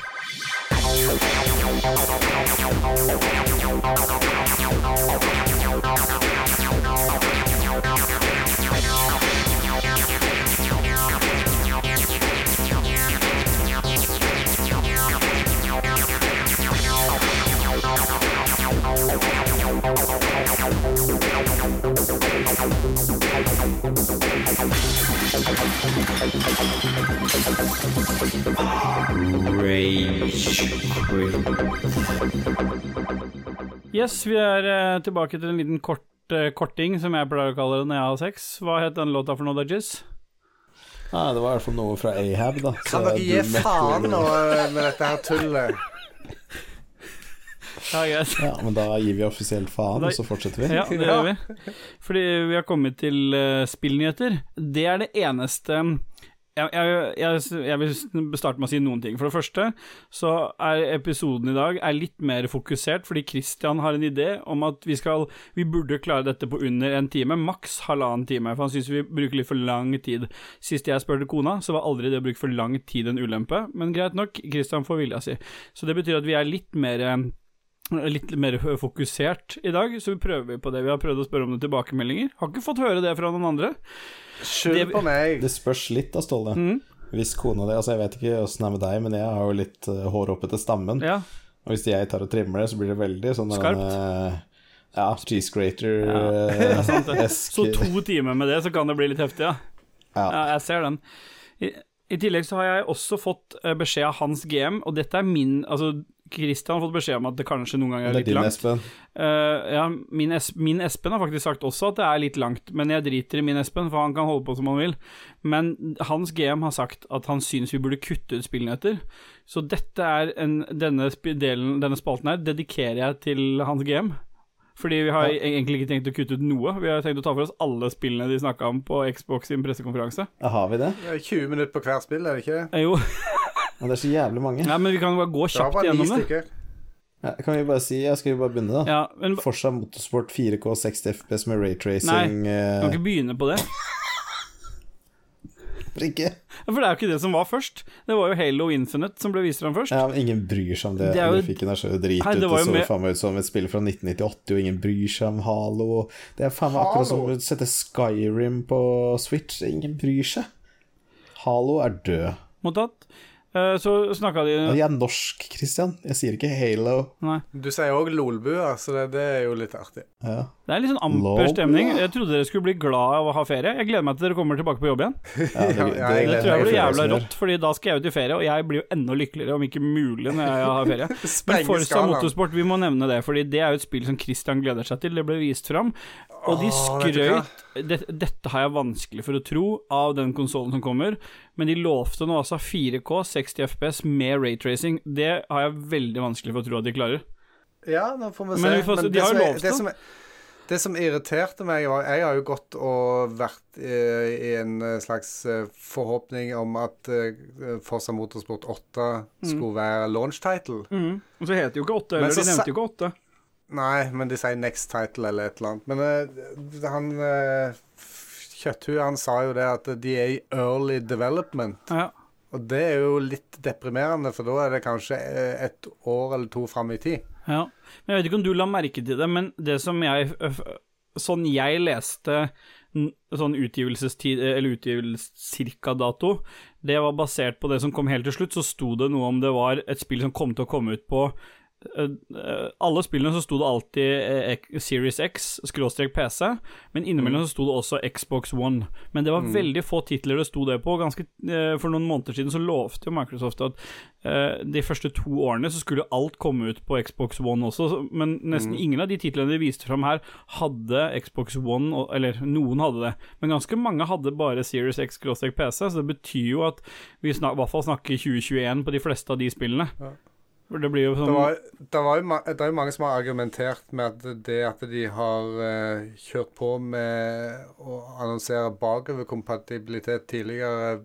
Yes, vi er eh, tilbake til en liten kort, eh, korting, som jeg pleier å kalle det når jeg har sex. Hva het den låta for noe, Dudges? Nei, det var i hvert fall noe fra Ahab, da. Kan Så dere gi faen nå eh, med dette her tullet? Ja, greit. Ja, men da gir vi offisielt faen, Da- og så fortsetter vi. Ja, det gjør vi. Fordi vi har kommet til uh, spillnyheter. Det er det eneste jeg, jeg, jeg, vil starte med å si noen ting. For det første så er episoden i dag er litt mer fokusert, fordi Christian har en idé om at vi skal Vi burde klare dette på under en time, maks halvannen time. For han syns vi bruker litt for lang tid. Sist jeg spurte kona, så var aldri det å bruke for lang tid en ulempe. Men greit nok, Christian får vilja si. Så det betyr at vi er litt mer litt mer fokusert i dag, så vi prøver på det. Vi har prøvd å spørre om det tilbakemeldinger. Har ikke fått høre det fra noen andre. Skyld på meg. Det spørs litt da, Ståle. Mm. Hvis kona di Altså, jeg vet ikke åssen det er med deg, men jeg har jo litt uh, hår oppe til stammen. Ja, Og hvis jeg tar og trimmer det, så blir det veldig sånn Skarpt. Uh, ja, cheese grater Ja, esk Så to timer med det, så kan det bli litt heftig, ja. Ja. Ja, jeg ser den. I, I tillegg så har jeg også fått eh, beskjed av hans GM, og dette er min Altså, Christian har fått beskjed om at det kanskje noen ganger er litt din, langt. Espen. Uh, ja, min, es min Espen har faktisk sagt også at det er litt langt, men jeg driter i min Espen, for han kan holde på som han vil. Men hans GM har sagt at han syns vi burde kutte ut spillnyheter. Så dette er en, denne, sp- delen, denne spalten her dedikerer jeg til hans GM. Fordi vi har Ja. egentlig ikke tenkt å kutte ut noe. Vi har tenkt å ta for oss alle spillene de snakka om på Xbox sin pressekonferanse. Ja, har vi det? Det er 20 minutter på hver spill, er det ikke? Eh, jo, Men det er så jævlig mange. ja, men vi kan bare gå kjapt bare gjennom det. Ja, kan vi bare si Ja, skal vi bare begynne, da? Ja, men Forsa Motorsport 4K 60 FPS med Nei, raytracing vi eh, kan ikke begynne på det. Hvorfor ikke? Ja, For det er jo ikke det som var først. Det var jo Halo Infinite som ble vist fram først. Ja, men ingen bryr seg om det. Det er jo- Grafikken er så drit Nei, det ut. var Det jo så mer- faen meg ut som et spill fra 1998, og ingen bryr seg om Halo. Det er faen meg akkurat som å sette Skyrim på Switch. Ingen bryr seg. Halo er død. Mottatt. Eh, Så snakka de Jeg er norsk, Christian. Jeg sier ikke Halo. Nei. Du sier òg lolbua, så det, det er jo litt artig. Ja. Det er litt sånn amper Lol. stemning. Jeg trodde dere skulle bli glad av å ha ferie. Jeg gleder meg til dere kommer tilbake på jobb igjen. Ja, det, Ja, det, jeg Det tror jeg blir jævla rått, Fordi da skal jeg ut i ferie, og jeg blir jo enda lykkeligere, om ikke mulig, når jeg har ferie. Men Forsa. Motorsport, vi må nevne det, Fordi det er jo et spill som Christian gleder seg til. Det ble vist fram, og de skrøyt vet du hva? skrøt det, Dette har jeg vanskelig for å tro av den konsollen som kommer, men de lovte nå altså 4K 60 FPS med raytracing. Det har jeg veldig vanskelig for å tro at de klarer. Ja, nå får vi se. Men vi får men de har jo lovt det, som det som irriterte meg, var Jeg har jo gått og vært i, i en eh, slags eh, forhåpning om at eh, Forsa Motorsport 8 skulle være launch title. Og så heter det jo ikke 8 Men heller, de nevnte jo ikke 8. Nei, men de sier next title eller et eller annet. Men uh, han uh, Kjøtthue han sa jo det at de er i early development. Ja. Og det er jo litt deprimerende, for da er det kanskje eh, et år eller to fram i tid. Ja, men jeg vet ikke om du la merke til det, men det som jeg Sånn jeg leste sånn utgivelsestid, eller utgivelsescirka-dato, det var basert på det som kom helt til slutt, så sto det noe om det var et spill som kom til å komme ut på eh, eh, alle spillene så sto det alltid eh, Series X, skråstrek PC, men innimellom så sto det også Xbox One. Men det var veldig få titler det sto det på. Ganske, eh, for noen måneder siden så lovte jo Microsoft at eh, de første to årene så skulle alt komme ut på Xbox One også, men nesten ingen av de titlene de viste fram her, hadde Xbox One, eller noen hadde det, men ganske mange hadde bare Series X skråstrek PC, så det betyr jo at vi snak, i hvert fall snakker 2021 på de fleste av de spillene. Ja. Det blir jo Det, sånn var, det, var jo det er jo mange som har argumentert med at det at de har uh, kjørt på med å annonsere bakoverkompatibilitet tidligere,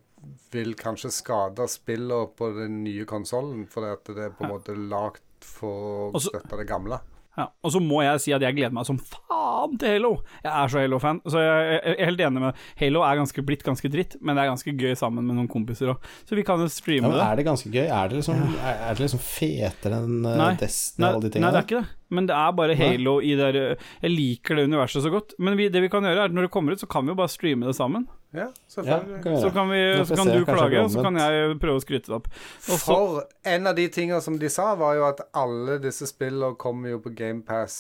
vil kanskje skade spillene på den nye konsollen, fordi at det er på en måte lagd for å støtte det gamle. Ja, og så må jeg si at jeg gleder meg som faen til Halo. Jeg er så Halo-fan. Så jeg er helt enig med Halo er ganske, blitt ganske dritt, men det er ganske gøy sammen med noen kompiser òg. Så vi kan jo streame men det. er det ganske gøy? Er det liksom, er, det liksom fetere enn uh, Destiny og alle de nei, det er ikke det. Men det er bare Halo i det Jeg liker det universet så godt. Men vi, det vi kan gjøre, er at når det kommer ut, så kan vi jo bare streame det sammen. Ja, Ja, selvfølgelig. kan Så kan, vi, så kan se, du klage, og så kan jeg prøve å skryte det opp. Også, For en av de tingene som de sa, var jo at alle disse spillene kommer jo på GamePass.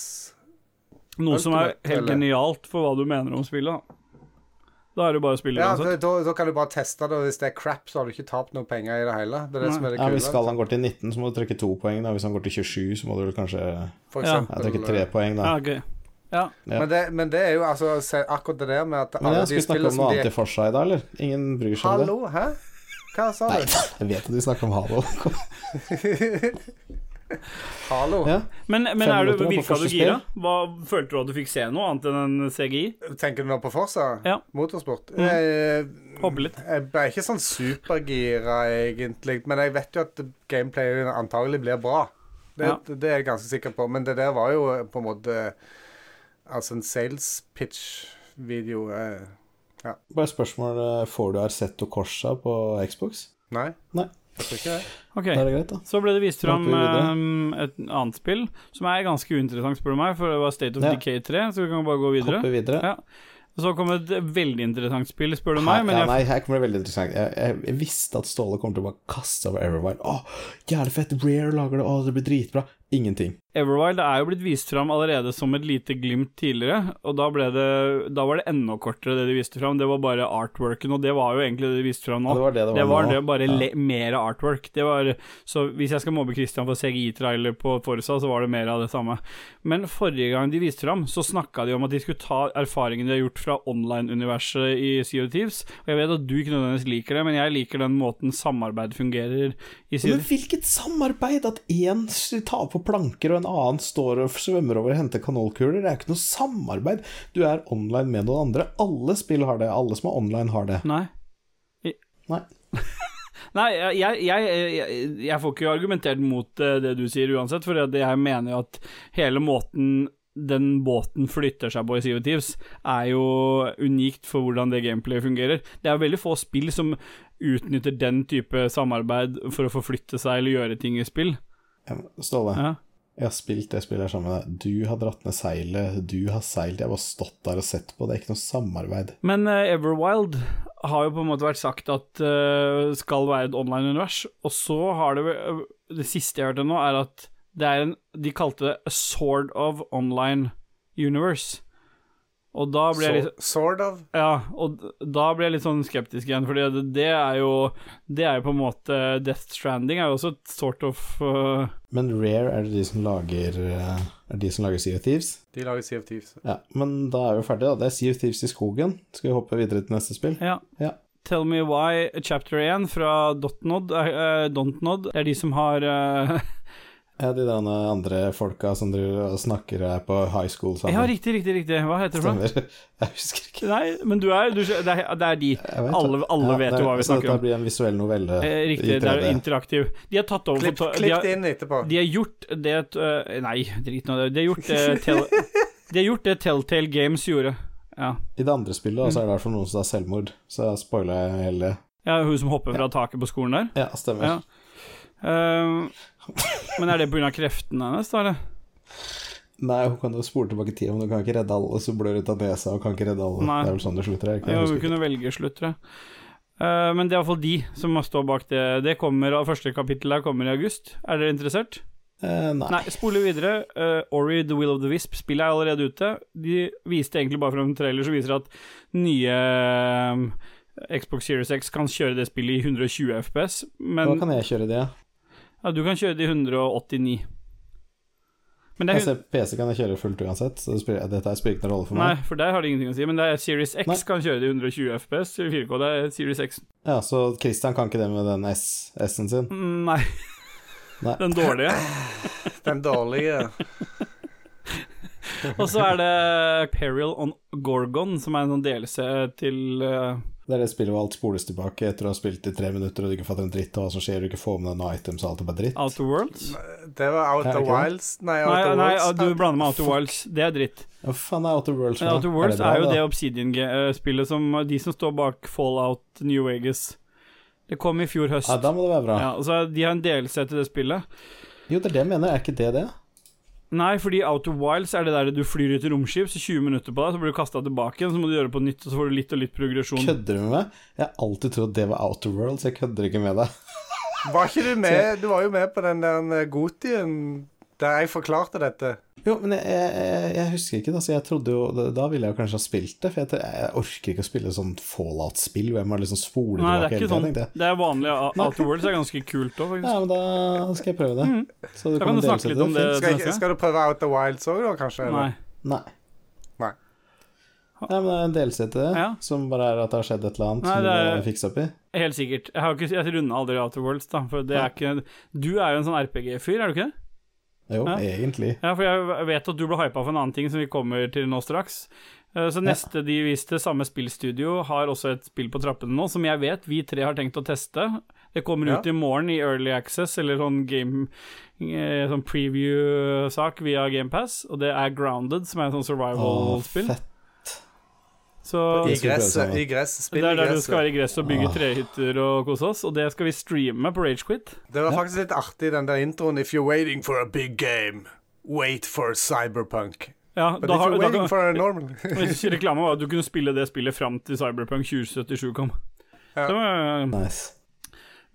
noe som er helt genialt for hva du mener om spillet. Da, er det bare å spille Ja, da, da kan du bare teste det, og hvis det er crap, så har du ikke tapt noe penger i det hele. Det er det Nei. som er det Ja. Hvis skal han går til 19, så må du trekke to poeng. Da. Hvis han går til 27, så må du vel kanskje For Ja. ja, trekke tre poeng. Da. Ja, ok. Ja. Ja. Men, det, men det er jo altså se, akkurat det der med at Men alle jeg de skulle snakke om som noe de annet i dag, da, eller? Ingen bryr seg om det? Hallo, hæ? Hva sa du? Nei, jeg vet at du snakker om Halo. Hallo? ja. Men, men er du, virka du gira? Hva, følte du at du fikk se noe annet enn en CGI? Tenker du nå på Forsa? Ja. Motorsport? Mm. Jeg, litt. jeg ble ikke sånn supergira, egentlig. Men jeg vet jo at gameplayen antagelig blir bra. Det, Ja. det er jeg ganske sikker på. Men det der var jo på en måte Altså en sales pitch-video. eh, Bare spørsmål eh, Får du Arsetto Corsa på Xbox? Nei? Nei. Ok. Greit. Så ble det vist fram um, et annet spill som er ganske uinteressant, spør du meg, for det var State of Ja. Decay 3, så vi kan bare gå videre. Videre. Ja. Så kom et veldig interessant spill, spør du Her, meg, men ja, jeg, nei, her kommer det veldig interessant. Jeg, jeg, jeg visste at Ståle kom til å bare kaste over Everwild. Å, jævlig fett! Rare lager det, å, det blir dritbra. Ingenting. Everwild er jo blitt vist fram allerede som et lite glimt tidligere, og da, det, da var det enda kortere det de viste fram. Det var bare artworken, og det var jo egentlig det de viste fram nå. Ja, det var det det var det var nå. det, bare Ja. mer artwork. Det var, så hvis jeg skal mobbe Christian for CGI-trailer på Forza, så var det mer av det samme. Men forrige gang de viste fram, så snakka de om at de skulle ta erfaringene de har gjort fra online-universet i of Thieves. Og jeg vet at du ikke nødvendigvis liker det, men jeg liker den måten samarbeid fungerer i Sea Men hvilket samarbeid! At én tar på planker, og en annen står og svømmer over og henter kanolkuler. Det er ikke noe samarbeid. Du er online med noen andre. Alle spill har det. Alle som er online, har det. Nei. Nei. Nei, jeg, jeg, jeg, jeg får ikke argumentert mot eh, det du sier uansett, for jeg mener jo at hele måten den båten flytter seg på i Sea of Thieves, er jo unikt for hvordan det gameplayet fungerer. Det er veldig få spill som utnytter den type samarbeid for å forflytte seg eller gjøre ting i spill. Ståle, Ja. jeg har spilt det spillet her sammen med deg. Du har dratt ned seilet, du har seilt. Jeg har bare stått der og sett på. Det er ikke noe samarbeid. Men uh, Everwild har jo på en måte vært sagt at uh, skal være et online-univers, og så har det vel- Det siste jeg hørte nå, er at det er en De kalte det a Sword of online universe. Og da ble jeg litt sort of. Ja, og da ble jeg litt sånn skeptisk igjen, fordi det, det er jo Det er jo på en måte Death Stranding er jo også et sort of uh, Men Rare er det de som lager eh, Er de som lager Sea of Thieves? De lager Sea of Thieves. Ja, men da er vi ferdige, da. Det er Sea of Thieves i skogen. Skal vi hoppe videre til neste spill? Ja. Ja. Tell Me Why Chapter 1 fra Dotnod, uh, Dontnod. Det er de som har eh, Ja, de der andre folka som driver og snakker her på high school sammen. Ja, riktig, riktig, riktig. Hva heter det? Stemmer. Jeg husker ikke. Nei, men du er, du, det, er det er de. Vet Alle, alle Ja, vet jo hva vi så snakker Dette Det blir en visuell novelle. Eh, riktig, det er interaktiv. De har tatt over Klipp, for- de klipp har, det inn etterpå. de har gjort det øh, Nei, drit nå i det. De har gjort det tel, De har gjort det Telltale Games gjorde. Ja. I det andre spillet så er det i hvert fall noen som har selvmord, så jeg spoila hele det. ja, hun som hopper fra taket på skolen der. Ja, stemmer. Ja. Ehm, men er det pga. kreftene hennes, da, eller? Nei, hun kan jo spole tilbake i tida, men hun kan ikke redde alle, så blør ut av nesa Hun kan ikke redde alle. Nei. Det er vel sånn det slutter, er ikke? Ja, hun kunne velge slutt, tror jeg. Uh, men det er iallfall de som må stå bak det. Det kommer, og Første kapittel her kommer i august. Er dere interessert? Uh, nei. Nei, spole videre. Uh, Ori The Will of the Wisp spillet er allerede ute. De viste egentlig bare fra en trailer som viser at nye um, Xbox Series X kan kjøre det spillet i 120 FPS, men Da kan jeg kjøre det? ja, du kan kjøre de 189. Men det er, ser, PC kan jeg kjøre fullt uansett, så dette spiller ikke noen rolle for meg. nei, for der har det ingenting å si, men det er Series X Nei. kan kjøre de 120 FPS, 4K, det er Series X. Ja, Så Christian kan ikke det med den S- S-en sin? Mm, Nei, Nei. den dårlige. Den dårlige. Og så er det Peril on Gorgon, som er en sånn delelse til uh, Det er det spillet hvor alt spoles tilbake etter å ha spilt i tre minutter og du ikke fatter en dritt av hva som skjer, du ikke får med deg noen items og alt er bare dritt. Outer Worlds? Det var Out Er det of ikke det? Wilds. Nei, Nei, Outer nei, Worlds. du blander med Outer Wilds. Det er dritt. Hva faen er Outer Worlds? Outer Worlds bra, er jo da? det Obsidian-spillet som De som står bak Fallout New Vegas. Det kom i fjor høst. Ja, da må det være bra. Ja, altså, de har en delelse til det spillet. Jo, det er det jeg mener. Er ikke det det? Nei, fordi Outer Wilds er det der du flyr ut i romskip, så 20 minutter på deg, så blir du kasta tilbake igjen, så må du gjøre det på nytt, og så får du litt og litt progresjon. Kødder du med meg? Jeg har alltid trodd det var Outer Worlds. Jeg kødder ikke med deg. Var ikke du med? Du var jo med på den der Gotien der jeg forklarte dette. Jo, men jeg, jeg, jeg husker ikke. Altså, jeg trodde jo, da- Da ville jeg jo kanskje ha spilt det. For jeg, jeg orker ikke å spille sånn Fallout-spill hvor jeg må liksom spole Nei, tilbake er hele tiden. Sånn, jeg. Det er vanlig. Outer Worlds er ganske kult òg, faktisk. Ja, men da skal jeg prøve det. Så Mm. du kan, kan du snakke litt om det. Skal, jeg, skal du prøve Out of Wilds òg, da, kanskje? eller? Nei. Nei. Nei. Nei, men det er en delse til det, Ja. som bare er at det har skjedd et eller annet Nei, som det er- må fikse opp i. Helt sikkert. Jeg har ikke Jeg runda aldri Outer Worlds, da, for det er ikke Du er jo en sånn RPG-fyr, er du ikke det? Jo, Ja. egentlig. Ja, for jeg vet at du ble hypa for en annen ting som vi kommer til nå straks. Eh, Så neste de viste, samme spillstudio, har også et spill på trappene nå, som jeg vet vi tre har tenkt å teste. Det kommer Ja. ut i morgen i Early Access, eller sånn game eh, Sånn preview-sak via GamePass, og det er Grounded, som er en sånn survival-spill. fett. Så I gresset. I gress, det er der du skal være i gress og bygge Ah. trehytter og kose oss, og det skal vi streame på Ragequit. Det var faktisk litt artig, den der introen. If you're waiting for a big game, wait for cyberpunk. Ja, But da if har you're da waiting kan, for a normal Reklame var at du kunne spille det spillet fram til Cyberpunk 2077 kom. Ja. Så, var, Nice.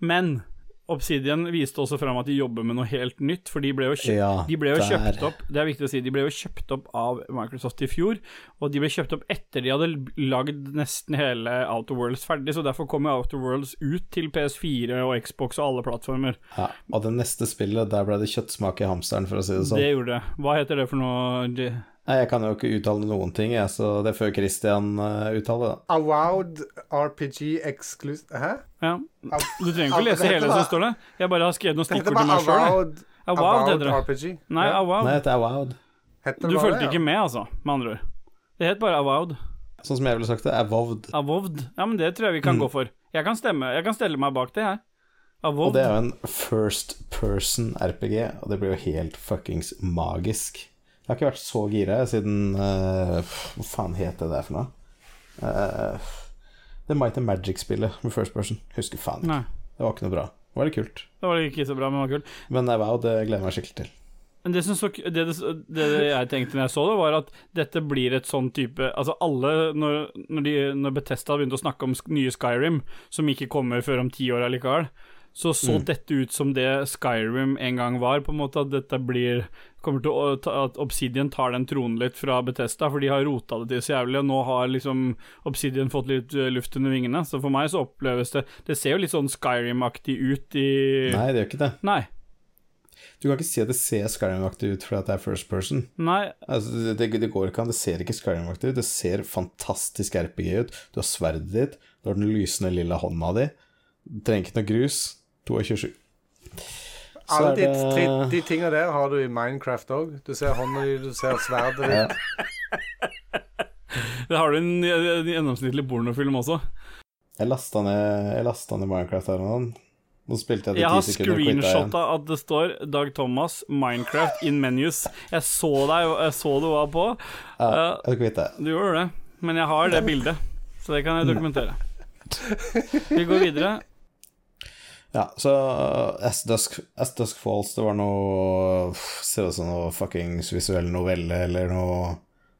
men Obsidian viste også fram at de jobber med noe helt nytt, for de ble jo, kjøpt, Ja, de ble jo kjøpt opp Det er viktig å si, de ble jo kjøpt opp av Microsoft i fjor, og de ble kjøpt opp etter de hadde lagd nesten hele Outer Worlds ferdig, så derfor kom Outer Worlds ut til PS4 og Xbox og alle plattformer. Ja, og det neste spillet, der ble det kjøttsmak i hamsteren, for å si det sånn. Det gjorde det. Hva heter det for noe? Det- Nei, jeg kan jo ikke uttale noen ting, jeg, så det får Christian uh, uttale, da. Avowed RPG exclusive Hæ? Ja. Du trenger ikke å lese hele som står der. Jeg bare har skrevet noen Det stikkord til meg sjøl. Avowed heter det. RPG. Nei, Ja. Nei, det er. Heter det Du fulgte det, ikke med, altså, med andre ord. Det het bare Avowed. Sånn som jeg ville sagt det, Avowed. Avowed. Ja, men det tror jeg vi kan gå for. Jeg kan stemme, jeg kan stelle meg bak det, her Avowed Og det er jo en first person RPG, og det blir jo helt fuckings magisk. Jeg har ikke vært så gira siden uh, Hva faen het det der for noe? Uh, det Might and Magic-spillet med first person. Husker faen ikke. Nei, Det var ikke noe bra. Det var litt kult. det var ikke så bra, men det var kult. Men eh, wow, det gleder jeg meg skikkelig til. Men det, som så, det, det, det jeg tenkte når jeg så det, var at dette blir et sånn type Altså alle, når, når, de, når Betesta begynte å snakke om nye Skyrim, som ikke kommer før om ti år allikevel, så så Mm. dette ut som det Skyrim en gang var, på en måte at dette blir kommer til å At Obsidian tar den tronen litt fra Bethesda, for de har rota det til så jævlig, og nå har liksom Obsidian fått litt eh, luft under vingene. Så for meg så oppleves det Det ser jo litt sånn Skyrim-aktig ut i Nei, det gjør ikke det. Nei. Du kan ikke si at det ser Skyrim-aktig ut fordi det er first person. Nei, Altså, det, det, det går ikke an. Det ser ikke Skyrim-aktig ut. Det ser fantastisk RPG ut. Du har sverdet ditt, du har den lysende lilla hånda di. Du trenger ikke noe grus. 22. Så Alle er de, tre, de tinga der har du i Minecraft òg. Du ser hånda di, du ser sverdet ditt. det har du en, en gjennomsnittlig pornofilm også. Jeg lasta ned, jeg ned Minecraft her nå. Nå spilte jeg det Jeg har ti sekunder screenshotta at det står Dag Thomas, Minecraft in menus. Jeg så deg, jeg så du var på. Ja, Eh, jeg kvittet. Du gjorde det, men jeg har det bildet, så det kan jeg dokumentere. Vi går videre. Ja, så As Dusk, As Dusk Falls, det var noe Ser ut som noe fuckings visuell novelle eller noe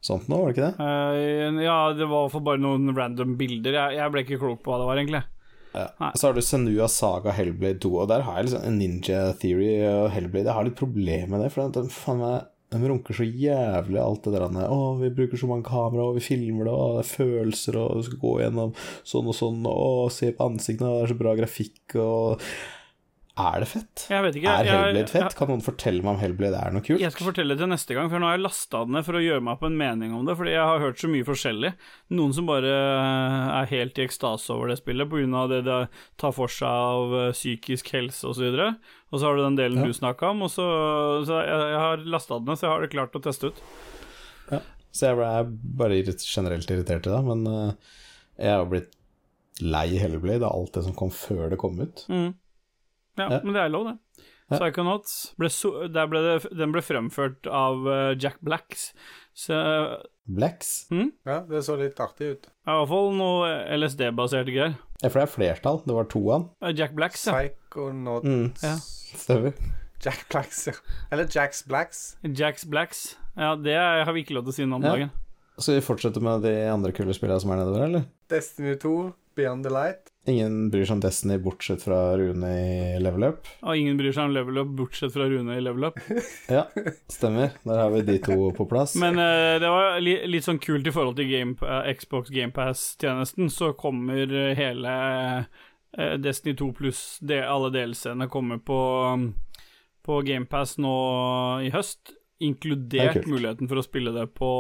sånt noe, var det ikke det? Uh, ja, det var iallfall bare noen random bilder. Jeg, jeg ble ikke klok på hva det var, egentlig. Ja. Så har du Senua Saga Hellblade 2, og der har jeg liksom en Ninja Theory og Hellblade. Jeg har litt problemer med det, for den, faen meg, de runker så jævlig alt det der Å, vi bruker så mange kamera, og vi filmer det, og det er følelser, og vi skal gå gjennom sånn og sånn, og se på ansiktene, og det er så bra grafikk, og Er det fett? Jeg vet ikke. Er jeg- Hellblade fett? jeg- Kan noen fortelle meg om Hellblade er noe kult? Jeg skal fortelle det til neste gang, for nå har jeg lasta den ned for å gjøre meg opp en mening om det, fordi jeg har hørt så mye forskjellig. Noen som bare er helt i ekstase over det spillet pga. det det tar for seg av eh, psykisk helse osv. Og, så og så har du den delen Ja. du snakka om, og så, så jeg, jeg har lasta den ned, så jeg har det klart å teste ut. Så jeg ble- er bare generelt irritert i det, men eh, jeg har blitt lei Hellblade av alt det som kom før det kom ut. Mm. Ja, Ja. men det er lov, det. Ja. Psychonauts ble so der ble det, Den ble fremført av eh, Jack Blacks. Så Blacks? Blacks? Ja, det så litt artig ut. i hvert fall noe LSD-baserte greier. Ja, for det er flertall. Det var to av han. Eh, Jack Blacks, ja. Psychonauts. Mm. Ja. Stemmer. Jack Blacks, ja. Eller Jacks Blacks. Jacks Blacks. Ja, det har vi ikke lov til å si noe om Ja. dagen. Skal vi fortsette med de andre kule spillene som er nedover, eller? Destiny 2, Beyond the Light. Ingen bryr seg om Destiny bortsett fra Rune i Level Up. Og ingen bryr seg om level up, bortsett fra Rune i level up. Ja, stemmer. Der har vi de to på plass. Men uh, det var li litt sånn kult i forhold til Game, uh, Xbox GamePass-tjenesten, så kommer eh, hele uh, Destiny 2 pluss de, alle delscenene kommer på, um, på GamePass nå i høst, er inkludert muligheten for å spille det på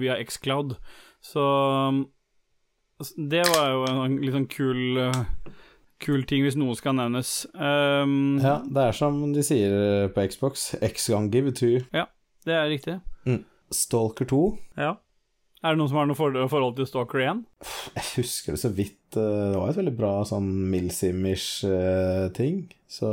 via Xcloud. Så um, det var jo en litt sånn kul eh, Kul ting, hvis noe skal nevnes. Um, Ja, det er som de sier på Xbox. X gang give it to Ja, Det er riktig. Stalker 2. Ja. Er det noen som har noe forhold til Stalker 1? Jeg husker det så vidt. eh, Det var et veldig bra sånn Milsim-ish eh, ting. Så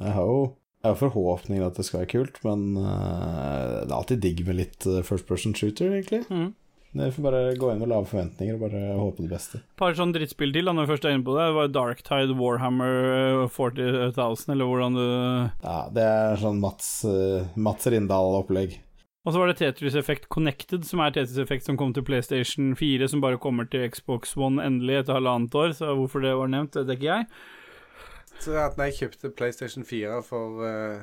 jeg har jo jeg har forhåpninger at det skal være kult, men eh, det er alltid digg med litt eh, first person shooter, egentlig. Mm. Vi får bare gå inn med lave forventninger og bare håpe det beste. par sånne drittspill til, da, når vi først er inne på det. Det var Darktide Warhammer 40,000, eller hvordan du Ja, det er sånn Mats, eh, Mats Rindal-opplegg. Og så var det Tetris Effect Connected, som er Tetris Effect som kom til PlayStation 4, som bare kommer til Xbox One endelig etter halvannet år, så hvorfor det var nevnt, vet ikke jeg. Så at når jeg kjøpte PlayStation 4 for uh,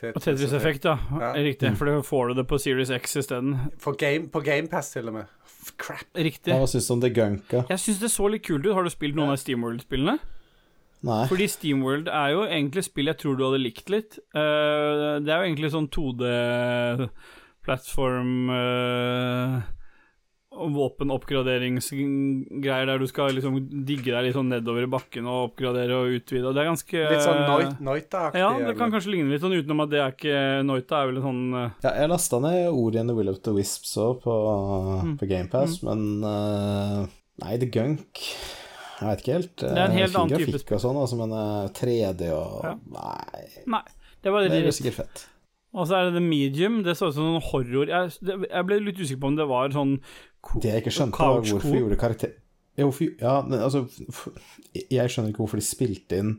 Tetris-effekt, ja. Ja. Riktig, Mm. for da får du det på Series X isteden. For game, på GamePass, til og med. Crap. Riktig. Hva syns du om det Gunka? Jeg syns det så litt kult ut. Har du spilt noen av Steamworld-spillene? Nei. Fordi Steamworld er jo egentlig spill jeg tror du hadde likt litt. Uh, det er jo egentlig sånn 2D-plattform uh, Våpenoppgraderingsgreier der du skal liksom digge deg litt sånn nedover i bakken og oppgradere og utvide. Og det er ganske Litt sånn Noita-aktig. Ja, det kan kanskje ligne litt sånn utenom at det er ikke Noita er vel en sånn eh, Ja, jeg lasta ned Ori and the Will of the Wisps òg på, Mm. på GamePass, men uh, Nei, The Gunk Jeg vet ikke helt. Det er en helt Eh, annen type grafikk og sånn, altså, men uh, 3D og Ja. Nei, Nei, det var det det er sikkert fett. Og så er det The Medium. Det så ut som sånn horror jeg, det, jeg ble litt usikker på om det var sånn Det jeg ikke skjønte, var hvorfor gjorde karakter... Ja, hvorfor, ja, men altså Jeg skjønner ikke hvorfor de spilte inn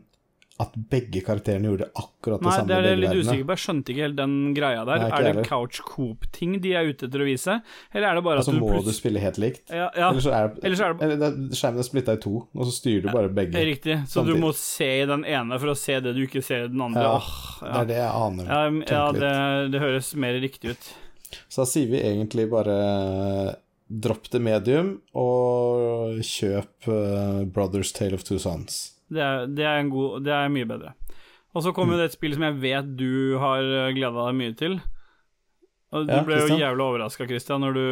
at begge karakterene gjorde akkurat det Nei, samme det er litt usikker på. Jeg skjønte ikke helt den greia der. Nei, er det heller. couch coop-ting de er ute etter å vise, eller er det bare Altså at du må du spille helt likt. ja, ja, Eller så er, Eller så er det- eller er- skjermen er splitta i to, og så styrer du bare begge. riktig. Så du må se i den ene for å se det du ikke ser i den andre. Ja, Åh, Det er det jeg aner. Ja, ja, det, det høres mer riktig ut. Så da sier vi egentlig bare dropp det medium og kjøp uh, Brothers Tale of Two Sons. Det er, det er, en god, det er mye bedre. Og så kommer jo det et spill som jeg vet du har gleda deg mye til. Og Du Ja, ble jo jævlig overraska, Christian, når du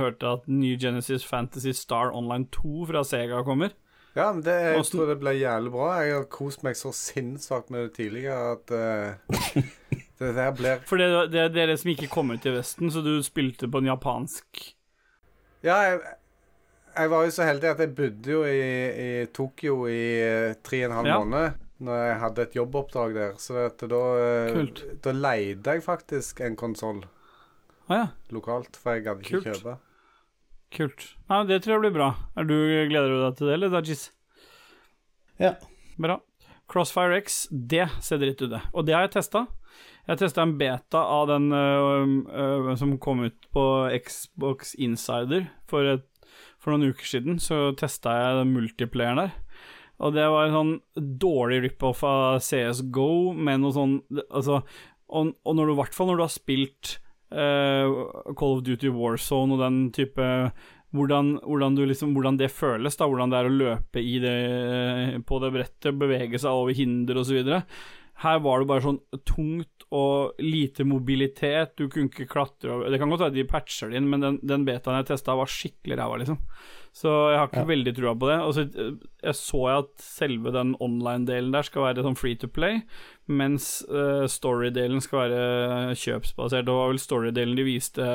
hørte at New Genesis Fantasy Star Online 2 fra Sega kommer. Ja, men det, jeg Også, tror det ble jævlig bra. Jeg har kost meg så sinnssvakt med det tidligere at uh, det der blir For det, det, det er det som ikke kom ut i Vesten, så du spilte på en japansk Ja, jeg, jeg var jo så heldig at jeg bodde jo i, i Tokyo i eh, tre og en halv Ja. måned når jeg hadde et jobboppdrag der. Så at da, eh, Kult. da leide jeg faktisk en konsoll ah, ja, lokalt, for jeg gadd ikke Kult. kjøpe. kult. Nei, det tror jeg blir bra. Er du, gleder du deg til det, eller, Dajis? Ja. Bra. Crossfire X, det ser dritt ut, det. Og det har jeg testa. Jeg testa en beta av den uh, uh, som kom ut på Xbox Insider for, et, for noen uker siden. Så testa jeg den multiplayeren der. Og det var en sånn dårlig rip-off av CSGO med noe sånn Altså, og, og når du i hvert fall når du har spilt uh, Call of Duty Warzone og den type hvordan, hvordan, liksom, hvordan det føles, da, hvordan det er å løpe det, på det brettet, bevege seg over hinder osv. Her var det bare sånn tungt og lite mobilitet, du kunne ikke klatre over Det kan godt være de patcher det inn, men den, den betaen jeg testa, var skikkelig ræva, liksom. Så jeg har ikke Ja. veldig trua på det. Og så eh, jeg så jeg at selve den online-delen der skal være sånn free to play, mens uh, story-delen skal være kjøpsbasert. Det var vel story-delen de viste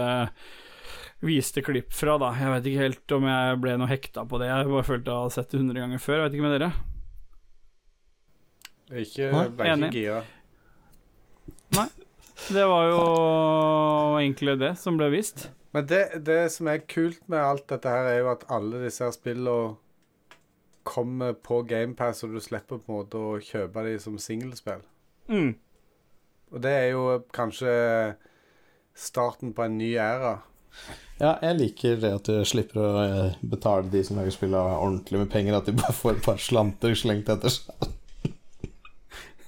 viste klipp fra, da. Jeg vet ikke helt om jeg ble noe hekta på det. Jeg bare følte jeg hadde sett det 100 ganger før. Jeg vet ikke med dere. Ikke, Nei. ble Nei. Det var jo egentlig det som ble vist. Men det, det som er kult med alt dette her, er jo at alle disse her spillene kommer på GamePass, og du slipper på en måte å kjøpe de som singelspill. Mm. Og det er jo kanskje starten på en ny æra. Ja, jeg liker det at du slipper å eh, betale de som lager spill ordentlig med penger, at de bare får et par slanter slengt etter seg.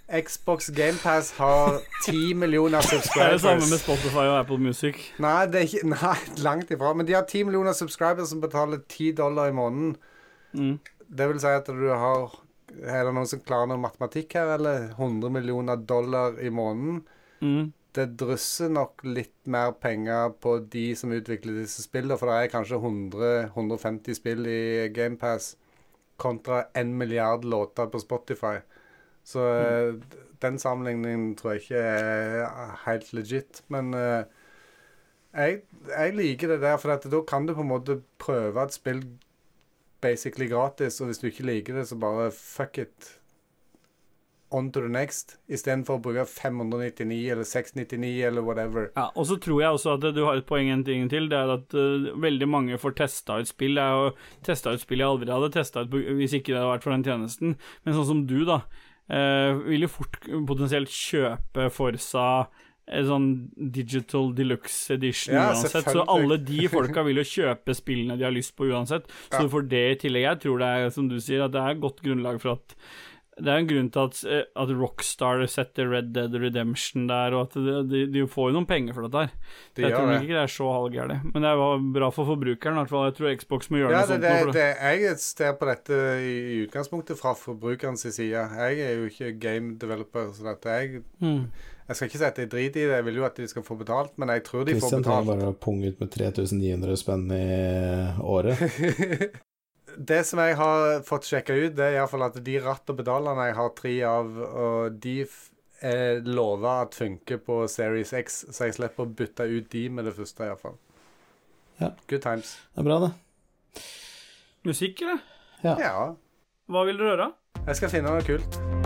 Xbox GamePass har 10 millioner subscribers. Det er det samme med. Spotify og Apple Music. Nei, det ikke, nei, langt ifra. Men de har 10 millioner subscribers som betaler 10 dollar i måneden. Mm. Det vil si at du har Er det noen som klarer noe matematikk her, eller? 100 millioner dollar i måneden. Mm. Det drysser nok litt mer penger på de som utvikler disse spillene, for det er kanskje 100-150 spill i GamePass kontra 1 milliard låter på Spotify. Så mm. den sammenligningen tror jeg ikke er helt legit. Men uh, jeg, jeg liker det der, for da kan du på en måte prøve et spill basically gratis, og hvis du ikke liker det, så bare fuck it. On to the next, istedenfor å bruke 599 eller 699 eller whatever. Ja, og så tror jeg også at du har et poeng en ting til. Det er at uh, veldig mange får testa ut spill. Jeg har testa ut spill jeg aldri hadde testa ut hvis ikke det hadde vært for den tjenesten. Men sånn som du, da, eh, vil jo fort potensielt kjøpe Forsa en sånn digital deluxe edition Ja, uansett. Så alle de folka vil jo kjøpe spillene de har lyst på uansett. Så Ja. du får det i tillegg. Jeg tror det er, som du sier, at det er godt grunnlag for at det er en grunn til at, eh, at Rockstar setter Red Dead Redemption der, og at de, de, får jo noen penger for dette her. De jeg tror det. ikke det er så halvgærent. Men det var bra for forbrukeren, i hvert fall. Jeg tror Xbox må gjøre Ja, noe det, sånt. det, det. jeg ser på dette i, i utgangspunktet fra forbrukerens side. Jeg er jo ikke game developer, så dette jeg, Mm. jeg skal ikke si at jeg driter i det. Jeg vil jo at de skal få betalt, men jeg tror de får Christian trenger betalt. bare å punge ut med 3900 spenn i året. Det som jeg har fått sjekka ut, det er iallfall at de ratt og pedalene jeg har tre av, og de er lova at funker på Series X, så jeg slipper å bytte ut de med det første, iallfall. Ja. Good times. Det er bra, det. Musikk, eller? Ja. Ja. Hva vil du høre? Jeg skal finne noe kult.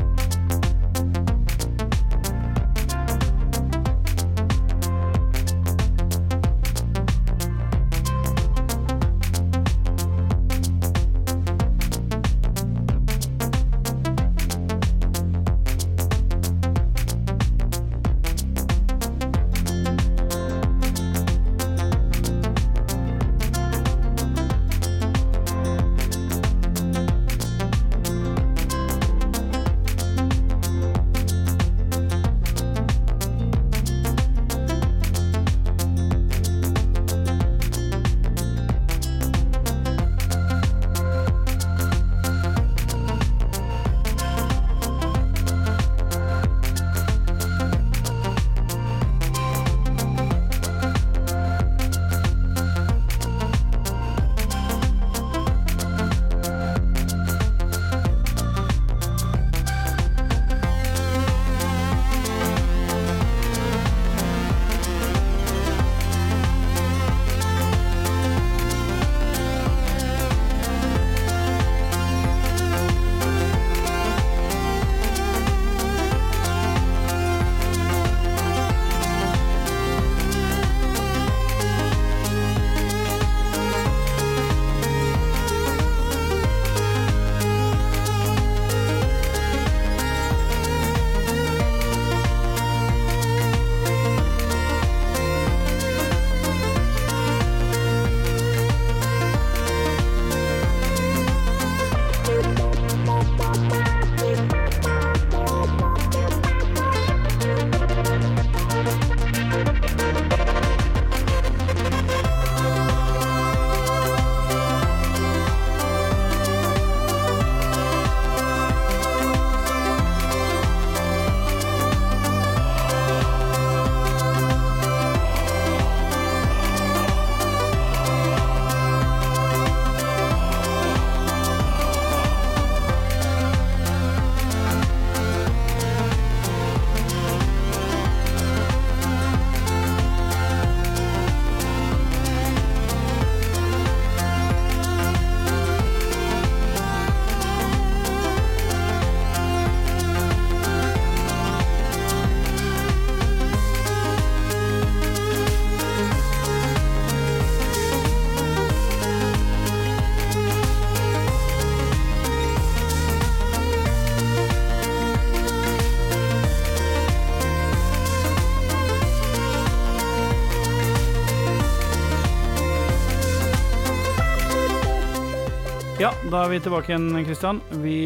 Da er vi tilbake igjen, Kristian. Vi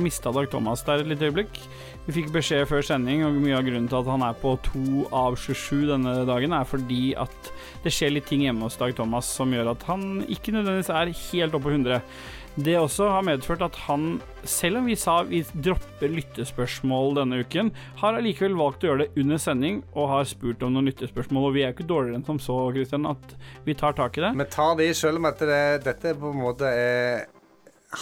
mista Dag Thomas der et lite øyeblikk. Vi fikk beskjed før sending, og mye av grunnen til at han er på 2 av 27 denne dagen, er fordi at det skjer litt ting hjemme hos Dag Thomas som gjør at han ikke nødvendigvis er helt oppe på 100. Det også har medført at han, selv om vi sa vi dropper lyttespørsmål denne uken, har allikevel valgt å gjøre det under sending og har spurt om noen lyttespørsmål. Og vi er jo ikke dårligere enn som så, Kristian, at vi tar tak i det. Vi tar de selv om at det, dette på en måte er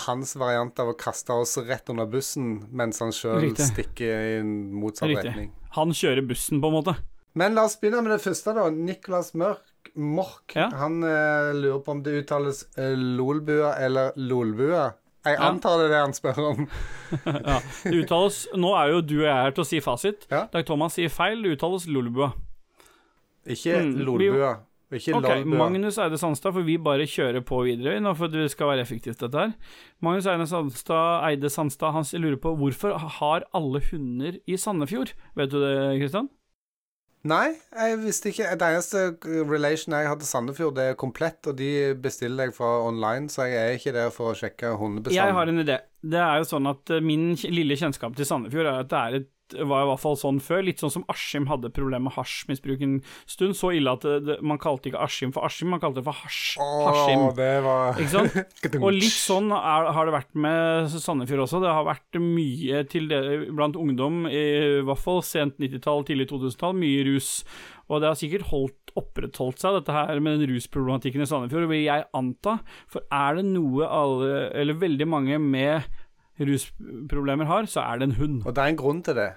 hans variant av å kaste oss rett under bussen, mens han sjøl stikker i en motsatt Riktig. retning. Han kjører bussen, på en måte. Men la oss begynne med det første, da. Nicolas Mørk. Mork. Ja. Han eh, lurer på om det uttales eh, lolbua eller lolbua. Jeg Ja. antar det er det han spør om. Ja, det uttales Nå er jo du og jeg her til å si fasit. Ja. Dag Thomas sier feil, det uttales Lolbua. Ikke Mm, lolbua. Ikke Ok, lolbua. Magnus Eide Sandstad, for vi bare kjører på videre nå, for det skal være effektivt, dette her. Magnus Eide Sandstad, Eide Sandstad han lurer på hvorfor har alle hunder i Sandefjord? Vet du det, Kristian? Nei, jeg visste ikke. Det eneste relation jeg har til Sandefjord, det er komplett, og de bestiller jeg fra online, så jeg er ikke der for å sjekke hundebestanden. Jeg har en idé. Det er jo sånn at eh, min lille kjennskap til Sandefjord er at det er et var i hvert fall sånn før, litt sånn som Askim hadde problemer med hasjmisbruk en stund. Så ille at det, det, man kalte ikke Askim for Askim, man kalte det for hasj. Hashim. Var Ikke sant? Og litt sånn er, har det vært med Sandefjord også. Det har vært mye til det blant ungdom, i hvert fall sent 90-tall, tidlig 2000-tall. Mye rus. Og det har sikkert holdt, opprettholdt seg, dette her med den rusproblematikken i Sandefjord, vil jeg anta. For er det noe alle, eller veldig mange med rusproblemer har, så er det en hund. Og det er en grunn til det.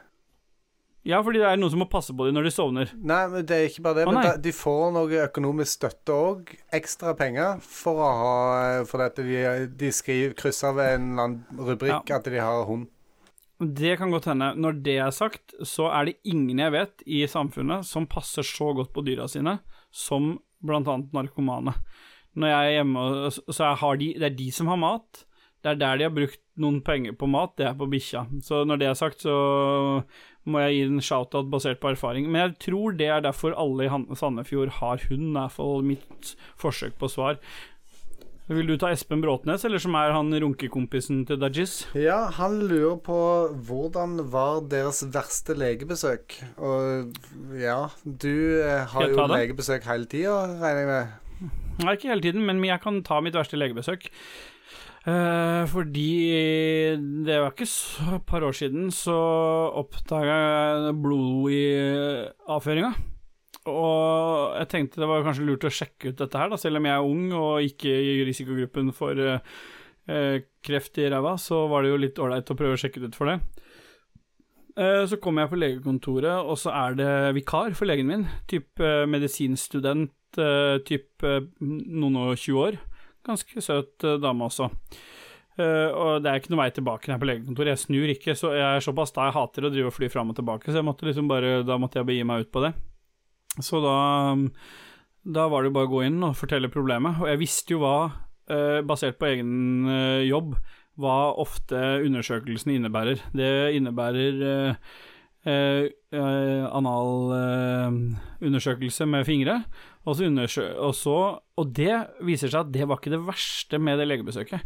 Ja, fordi det er noen som må passe på dem når de sovner. Nei, men det er ikke bare det. Å, men da, de får noe økonomisk støtte òg. Ekstra penger for å ha For at de, de skriver krysser ved en eller annen rubrikk Ja. at de har hund. Det kan godt hende. Når det er sagt, så er det ingen jeg vet i samfunnet som passer så godt på dyra sine som blant annet narkomane. Når jeg er hjemme, så har de, det er de som har mat. Det er der de har brukt noen penger på mat, det er på bikkja. Så når det er sagt, så må jeg gi en shout-out basert på erfaring. Men jeg tror det er derfor alle i Sandefjord har hund, er i hvert fall mitt forsøk på svar. Vil du ta Espen Bråtnes, eller som er han runkekompisen til Dajis? Ja, han lurer på hvordan var deres verste legebesøk. Og ja, du eh, har jo legebesøk hele tida, regner jeg med. Nei, ikke hele tiden, men jeg kan ta mitt verste legebesøk. Eh, fordi det var ikke så et par år siden så oppdaga jeg blod i avføringa. Og jeg tenkte det var kanskje lurt å sjekke ut dette her, da, selv om jeg er ung og ikke i risikogruppen for eh, kreft i ræva, så var det jo litt ålreit å prøve å sjekke det ut for det. Eh, Så kommer jeg på legekontoret, og så er det vikar for legen min. Type eh, medisinstudent, eh, type eh, noen og 20 år. Ganske søt eh, dame også. Uh, og det er ikke noe vei tilbake her på legekontoret. Jeg snur ikke, så jeg er såpass da jeg hater å drive og fly fram og tilbake, så jeg måtte liksom bare, da måtte jeg begi meg ut på det. Så da, da var det jo bare å gå inn og fortelle problemet. Og jeg visste jo hva, uh, basert på egen uh, jobb, hva ofte undersøkelsene innebærer. Det innebærer analundersøkelse med fingre, og så, og så Og det viser seg at det var ikke det verste med det legebesøket.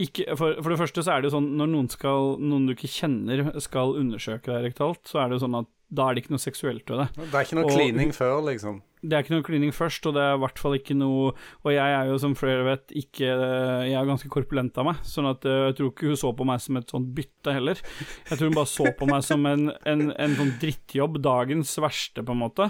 Ikke, for, for det første så er det jo sånn når noen, skal, noen du ikke kjenner skal undersøke deg rektalt, så er det jo sånn at da er det ikke noe seksuelt ved det. Det er ikke noe klining før, liksom. Det er ikke noe klining først, og det er i hvert fall ikke noe Og jeg er jo, som flere vet, ikke Jeg er ganske korpulent av meg, sånn at eh, jeg tror ikke hun så på meg som et sånt bytte heller. Jeg tror hun bare så på meg som en, en, en sånn drittjobb, dagens verste, på en måte.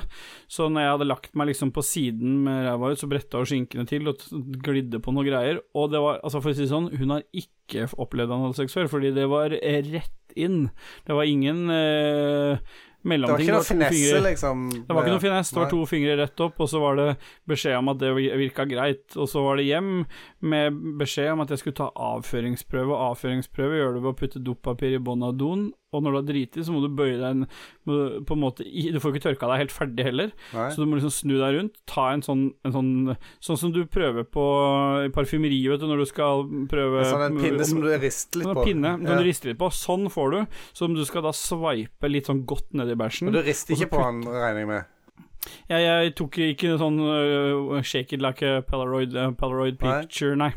Så når jeg hadde lagt meg liksom på siden med ræva ut, så bretta hun skinkene til og glidde på noen greier. Og det var, altså for å si det sånn, hun har ikke opplevd analsex før, fordi det var rett inn. Det var ingen eh, Det var ikke noe finesse, liksom. det var ikke noe finesse, det var to fingre rett opp, og så var det beskjed om at det virka greit. Og så var det hjem med beskjed om at jeg skulle ta avføringsprøve, og avføringsprøve gjør du ved å putte dopapir i bånn av doen, og når du har driti, så må du bøye deg en på en måte i- Du får ikke tørka deg helt ferdig heller, Nei. så du må liksom snu deg rundt, ta en sånn, en sånn Sånn som du prøver på i parfymeriet, du, når du skal prøve En sånn en pinne om- som du rister litt Sånn på. pinne som Ja. du rister litt på. Sånn får du, som du skal da sveipe litt sånn godt ned i bæsjen. Men du rister ikke på han, regner jeg med. Jeg, jeg tok ikke sånn uh, shake it like a Polaroid, uh, Polaroid picture, nei.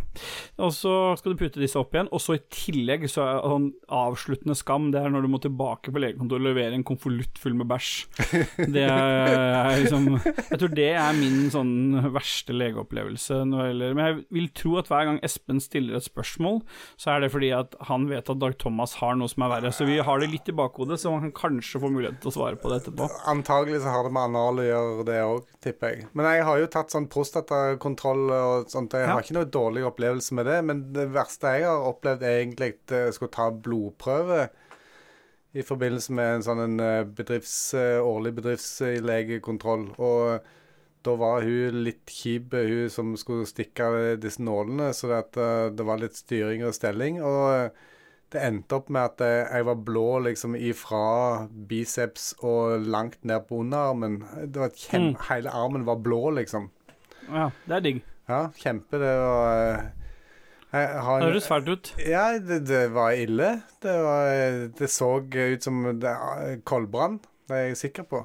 Og så skal du putte disse opp igjen, og så i tillegg så er sånn avsluttende skam, det er når du må tilbake på legekontoret og levere en konvolutt full med bæsj. Det er liksom Jeg tror det er min sånn verste legeopplevelse Men jeg vil tro at hver gang Espen stiller et spørsmål, så er det fordi at han vet at Dag Thomas har noe som er verre. Så vi har det litt i bakhodet, så han kan kanskje få mulighet til å svare på det etterpå. Antagelig så har det med anal å gjøre, det òg, tipper jeg. Men jeg har jo tatt sånn prostatakontroll og sånt. Jeg Ja. har ikke noe dårlig opplevelse med det. Men det verste jeg har opplevd, er egentlig at jeg skulle ta blodprøve i forbindelse med en sånn en eh, bedrifts, eh, årlig bedriftslegekontroll. Og da var hun litt kjip, hun som skulle stikke disse nålene, så det, at, eh, det var litt styring og stelling. Og det endte opp med at eh, jeg var blå liksom ifra biceps og langt ned på underarmen. Det var kjem Mm. Hele armen var blå, liksom. Ja, det er digg. Ja, kjempe. Det var eh, jeg har Det høres fælt ut. ja, det, det var ille. Det, var, det så ut som det, koldbrann. Det er jeg sikker på.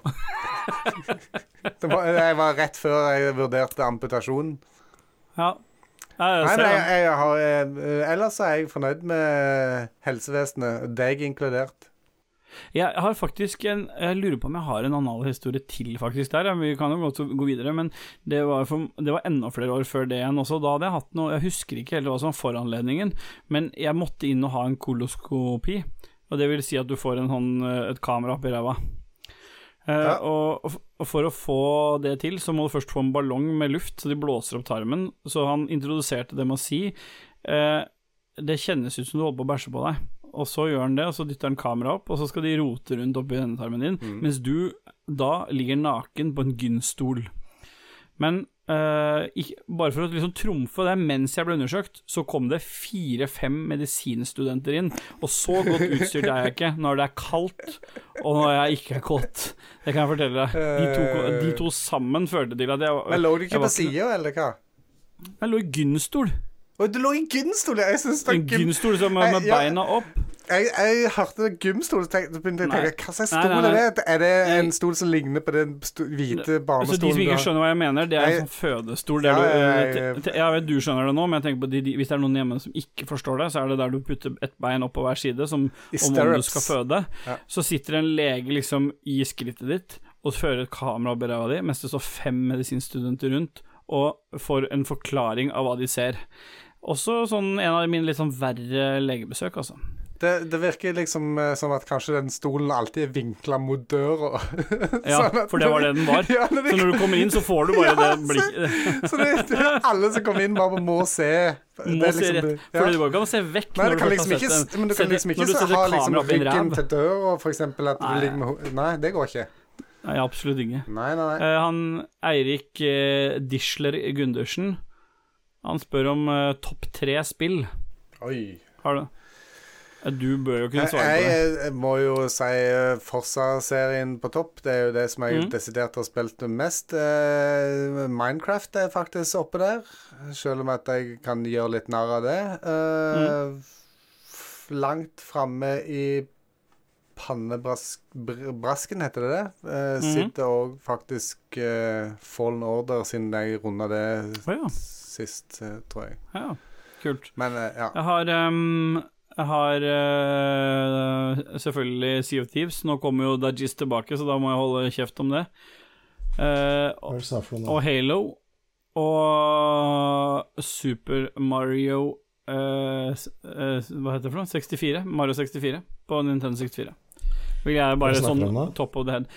det var, jeg var rett før jeg vurderte amputasjonen. Ja. Nei, ser men jeg, jeg har, eh, ellers er jeg fornøyd med helsevesenet, deg inkludert. Jeg har faktisk en Jeg lurer på om jeg har en analhistorie til faktisk der. Vi kan jo godt gå videre, men det var, for, det var enda flere år før det igjen også. Da hadde jeg hatt noe Jeg husker ikke helt hva som var foranledningen, men jeg måtte inn og ha en koloskopi. Og det vil si at du får en hånd, eh, et kamera oppi ræva. Eh, Ja. og, og og for å få det til, så må du først få en ballong med luft, så de blåser opp tarmen. Så han introduserte det med å si eh, Det kjennes ut som du holder på å bæsje på deg. Og så gjør han det, og så dytter han kameraet opp, og så skal de rote rundt oppi endetarmen din, mens du da ligger naken på en gynstol. Men uh, ikke, bare for å liksom trumfe det, mens jeg ble undersøkt, så kom det fire-fem medisinstudenter inn, og så godt utstyrt er jeg ikke når det er kaldt, og når jeg ikke er kåt. Det kan jeg fortelle deg. De to, de to sammen førte til at jeg, Men lå du ikke på sida, eller hva? Jeg lå i gynstol. Og du lå i gynstol! Jeg synes det En gynstol som med, med Ja. beina opp. Jeg, jeg hørte gymstol, så tenkte, begynte jeg å tenke Hva slags Nei, stol nei, er det? Er det en stol som ligner på den hvite barnestolen? Altså, de som ikke skjønner hva jeg mener, det er en sånn fødestol. Der Ja, du, jeg vet du skjønner det nå, men jeg tenker på de, de, hvis det er noen hjemme som ikke forstår det, så er det der du putter et bein opp på hver side, som om om du skal føde. Ja. Så sitter en lege liksom i skrittet ditt og fører et kamera opp i ræva di, mens det står fem medisinstudenter rundt og får en forklaring av hva de ser. Også sånn en av mine litt sånn verre legebesøk, altså. Det, det virker liksom eh, som at kanskje den stolen alltid er vinkla mot døra. Ja, Sånn at- for det var det den var. Ja, det, Så når du kommer inn, så får du bare Ja, det blikket. så det, det er alle som kommer inn, bare må se. Det Må se liksom- rett, for du kan se vekk Nei, når du du liksom har sett en- men du kan liksom ikke du så ha liksom ryggen til døra, for eksempel, at du Nei. ligger med Nei, det går ikke. Nei, absolutt ikke. Nei, nei, nei. Uh, han Eirik uh, Disler Gundersen Han spør om uh, topp tre spill. Oi. Har du Eh, Du bør jo kunne Jeg, svare på det. jeg, jeg må jo si eh, Forsa-serien på topp. Det er jo det som jeg Mm. desidert har spilt mest. Eh, Minecraft er faktisk oppe der, selv om at jeg kan gjøre litt narr av det. Eh, f- Langt framme i pannebrasken, heter det det? Uh. Sitter òg faktisk uh, Fallen Order, siden jeg runda det oh, ja. sist, uh, tror jeg. ja. Kult. Men uh, ja. Jeg har ehm, Jeg har uh, selvfølgelig Sea of Thieves. Nå kommer jo Dajis tilbake, så da må jeg holde kjeft om det. Uh, for noe? og Halo. Og Super Mario uh, eh, Hva heter det for noe? 64? Mario 64 på Nintendo 64. Vil jeg bare sånn top of the head.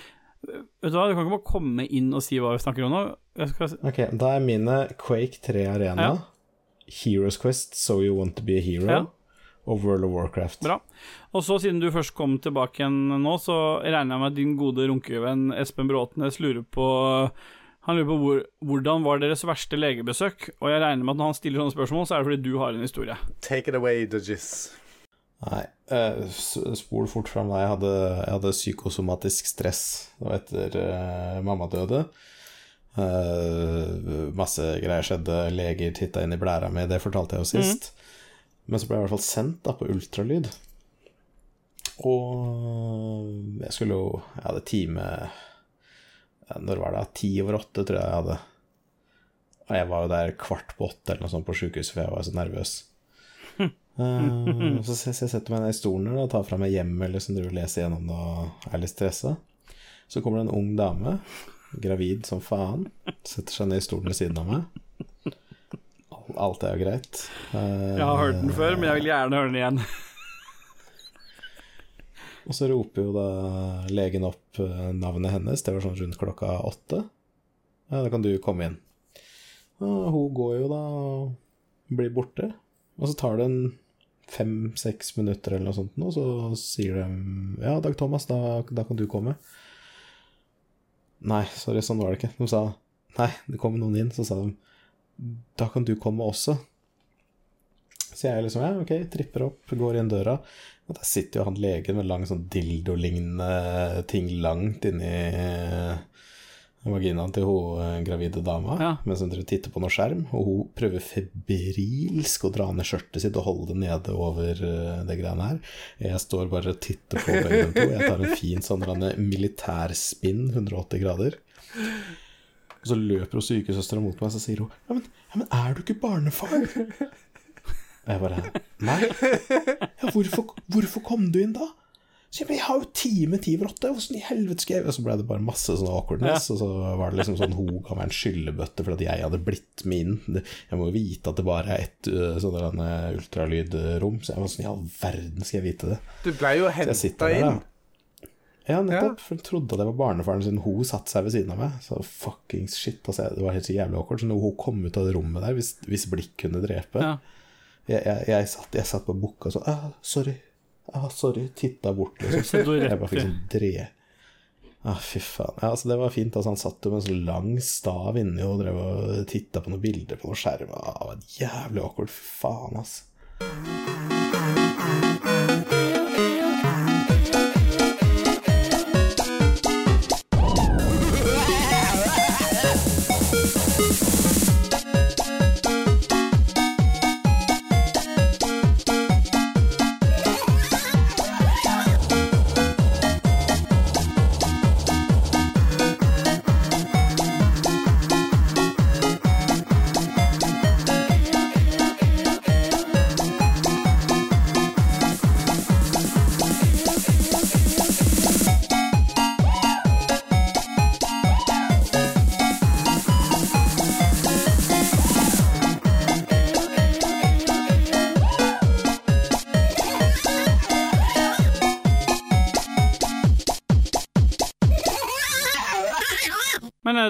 Vet du hva, du kan ikke bare komme inn og si hva vi snakker om nå. Skal, Ok, da er mine Quake 3 Arena, Ja. Heroes Quest, So You Want To Be a Hero Ja. Og World of Warcraft. Bra. Og så, siden du først kom tilbake igjen nå, så regner jeg med at din gode runkevenn Espen Bråtnes lurer på Han lurer på hvor, hvordan var deres verste legebesøk, og jeg regner med at når han stiller sånne spørsmål, så er det fordi du har en historie. Take it away, Dudgies. Nei, eh, spol fort fram da jeg hadde, jeg hadde psykosomatisk stress. Etter uh, mamma døde. Uh, masse greier skjedde, leger titta inn i blæra mi, det fortalte jeg jo sist. Men så ble jeg i hvert fall sendt da på ultralyd. Og jeg skulle jo Jeg hadde time Når var det? Ti over åtte, tror jeg jeg hadde. Og jeg var jo der kvart på åtte eller noe sånt på sjukehuset, for jeg var så nervøs. uh, så jeg, jeg setter meg ned i stolen og tar fra meg hjemmet liksom, driver og leser gjennom det og er litt stressa. Så kommer det en ung dame, gravid som faen, setter seg ned i stolen ved siden av meg. Alt er jo greit. Uh, Jeg har hørt den før, men jeg vil gjerne høre den igjen. Og så roper jo da legen opp eh, navnet hennes, det var sånn rundt klokka åtte. Ja, da kan du komme inn. Og hun går jo da og blir borte. Og så tar det en fem-seks minutter eller noe sånt, og så sier de Ja, Dag Thomas, da, da kan du komme. Nei, sorry, sånn var det ikke. De sa Nei, det kom noen inn, så sa de Da kan du komme også. Så jeg liksom, ja, ok, tripper opp, går inn døra. Og der sitter jo han legen med lang sånn dildo-lignende ting langt inni vaginaen til hun eh, gravide dama, Ja. mens hun titter på noe skjerm. Og hun prøver febrilsk å dra ned skjørtet sitt og holde det nede over eh, det greiene her. Jeg står bare og titter på begge dem to. Jeg tar en fin sånn militærspinn 180 grader. Og så løper hun sykesøstera mot meg, og så sier hun ja men, ja, men er du ikke barnefar? Og jeg bare Nei. Ja, hvorfor, hvorfor kom du inn da? Så jeg, jeg har jo time ti over åtte, åssen i helvete skal jeg Og så ble det bare masse sånn awkwardness, og så var det liksom sånn hun kan være en skyllebøtte for at jeg hadde blitt med inn. Jeg må jo vite at det bare er ett uh, sånn uh, ultralydrom, så jeg var sånn i all verden skal jeg vite det? Du ble jo henta inn. Ja, nettopp. For hun trodde at jeg var barnefaren sin. Hun satte seg ved siden av meg. Så fuckings shit. Altså, det var helt så jævlig awkward. Så når hun kom ut av det rommet der, hvis, hvis blikk kunne drepe Ja. jeg, jeg, jeg, satt, jeg satt på bukka og så ah, Sorry. Ah, sorry. Titta bort, liksom. Så du Jeg bare fikk sånn dre. Ah, fy faen. Ja, altså, det var fint. Altså, han satt jo med en sånn lang stav inni og drev og titta på noen bilder på noen skjerm. Ah, det var jævlig awkward. Fy faen, altså.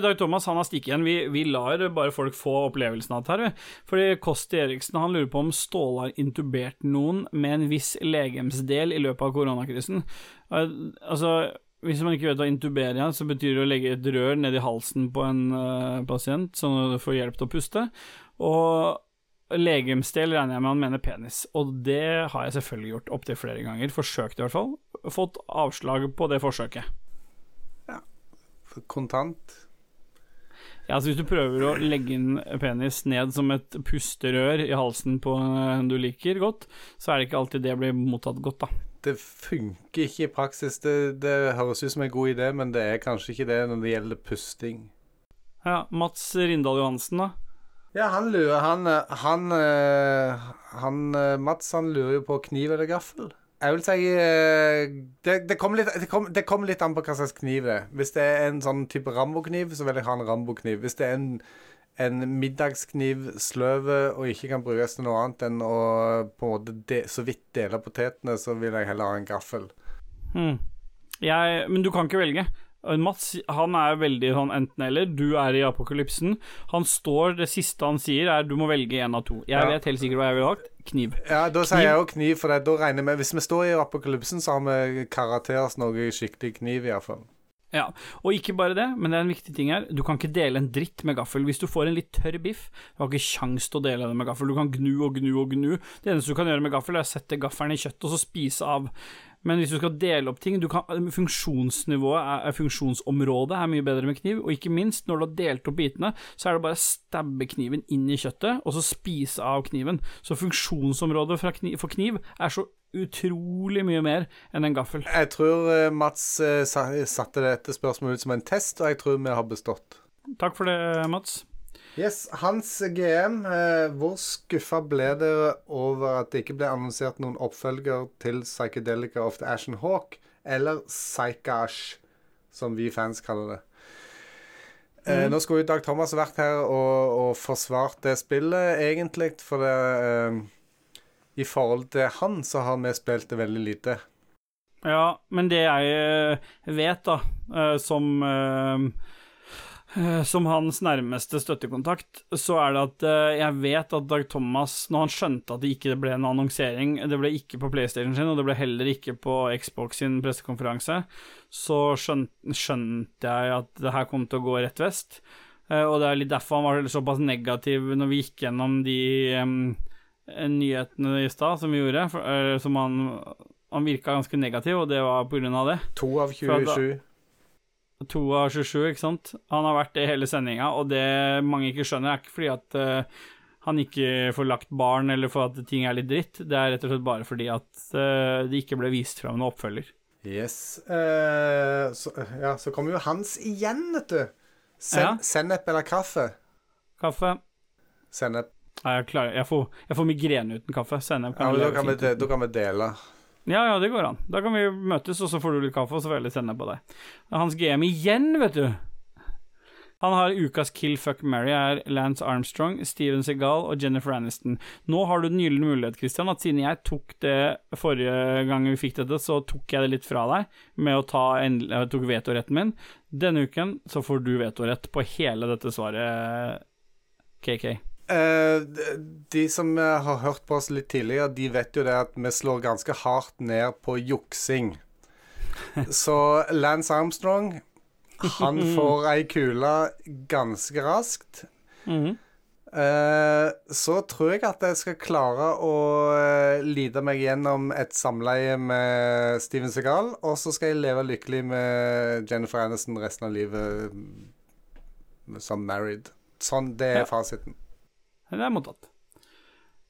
Dag Thomas han har stikket igjen. Vi, vi lar bare folk få opplevelsen av dette her. Fordi Kosti Eriksen han lurer på om Ståle har intubert noen med en viss legemsdel i løpet av koronakrisen. Eh, Altså, hvis man ikke vet hva intubere er, så betyr det å legge et rør ned i halsen på en uh, pasient, sånn at du får hjelp til å puste. Og legemsdel regner jeg med han mener penis, og det har jeg selvfølgelig gjort opptil flere ganger. Forsøkt i hvert fall. Fått avslag på det forsøket. Kontant. Ja, altså Hvis du prøver å legge inn penis ned som et pusterør i halsen på en du liker godt, så er det ikke alltid det blir mottatt godt, da. Det funker ikke i praksis. Det, det høres ut som en god idé, men det er kanskje ikke det når det gjelder pusting. Ja, Mats Rindal Johansen, da. Ja, han lurer Han, eh, han, eh, han eh, Mats han lurer jo på kniv eller gaffel. Jeg vil si eh, det, det, kommer litt, kom kommer litt an på hva slags kniv det er. Hvis det er en sånn type Rambo-kniv, så vil jeg ha en Rambo-kniv. Hvis det er en, en middagskniv, sløve, og ikke kan brukes til noe annet enn å på en måte de, så vidt dele potetene, så vil jeg heller ha en gaffel. Hmm. Jeg, men du kan ikke velge. Mats han er veldig sånn enten-eller. Du er i apokalypsen. Han står Det siste han sier, er du må velge én av to. Jeg Ja. vet helt sikkert hva jeg ville valgt. Kniv. Ja, da sier jeg jo kniv, for det, da regner vi Hvis vi står i apokalypsen, så har vi karakteres noe skikkelig kniv, iallfall. Ja, og ikke bare det, men det er en viktig ting her. Du kan ikke dele en dritt med gaffel. Hvis du får en litt tørr biff, du har ikke kjangs til å dele den med gaffel. Du kan gnu og gnu og gnu. Det eneste du kan gjøre med gaffel, er å sette gaffelen i kjøttet og så spise av. Men hvis du skal dele opp ting du kan, Funksjonsnivået, er, funksjonsområdet, er mye bedre med kniv. Og ikke minst, når du har delt opp bitene, så er det bare å stabbe kniven inn i kjøttet, og så spise av kniven. Så funksjonsområdet kniv, for kniv er så utrolig mye mer enn en gaffel. Jeg tror eh, Mats eh, satte dette spørsmålet ut som en test, og jeg tror vi har bestått. Takk for det, Mats. Yes, Hans GM, eh, hvor skuffa ble dere over at det ikke ble annonsert noen oppfølger til Psychedelica of the Ashen Hawk, eller Psychash, som vi fans kaller det? Eh, nå skulle jo Dag Thomas vært her og, og forsvart det spillet, egentlig, for det eh, I forhold til han så har vi spilt det veldig lite. Ja, men det jeg eh, vet, da, som eh, som hans nærmeste støttekontakt, så er det at eh, jeg vet at Dag Thomas, når han skjønte at det ikke ble en annonsering Det ble ikke på PlayStation sin, og det ble heller ikke på Xbox sin pressekonferanse, så skjønte, skjønte jeg at det her kom til å gå rett vest. Eh, og det er litt derfor han var såpass negativ når vi gikk gjennom de um, nyhetene i stad, som vi gjorde, for, uh, som han han virka ganske negativ, og det var på grunn av det. To av For at 27. To av 27, ikke sant? Han har vært det hele sendinga, og det mange ikke skjønner, er ikke fordi at uh, han ikke får lagt barn, eller for at ting er litt dritt. Det er rett og slett bare fordi at uh, det ikke ble vist fram noen oppfølger. Yes. Uh, så, ja, så kommer jo Hans igjen, vet du. Sen, Ja. Sennep eller kaffe? Kaffe Sennep. Nei, Jeg, jeg, får, jeg får migrene uten kaffe. Sennep Ja, kan jeg da, kan vi, da kan vi dele. Ja, ja, det går an. Da kan vi møtes, og så får du litt kaffe, og så får jeg litt sende på deg. Hans GM igjen, vet du. Han har ukas Kill Fuck Mary er Lance Armstrong, Steven Segal og Jennifer Aniston. Nå har du den gylne mulighet, Christian, at siden jeg tok det forrige gang vi fikk dette, så tok jeg det litt fra deg med å ta endelig, jeg tok vetoretten min. Denne uken så får du vetorett på hele dette svaret, KK. Eh, de, som eh, har hørt på oss litt tidligere, de vet jo det at vi slår ganske hardt ned på juksing. Så Lance Armstrong, han får ei kule ganske raskt. Mm -hmm. så tror jeg at jeg skal klare å lide meg gjennom et samleie med Steven Segal, og så skal jeg leve lykkelig med Jennifer Aniston resten av livet mm, som married. Sånn, det er fasiten. Det er mottatt.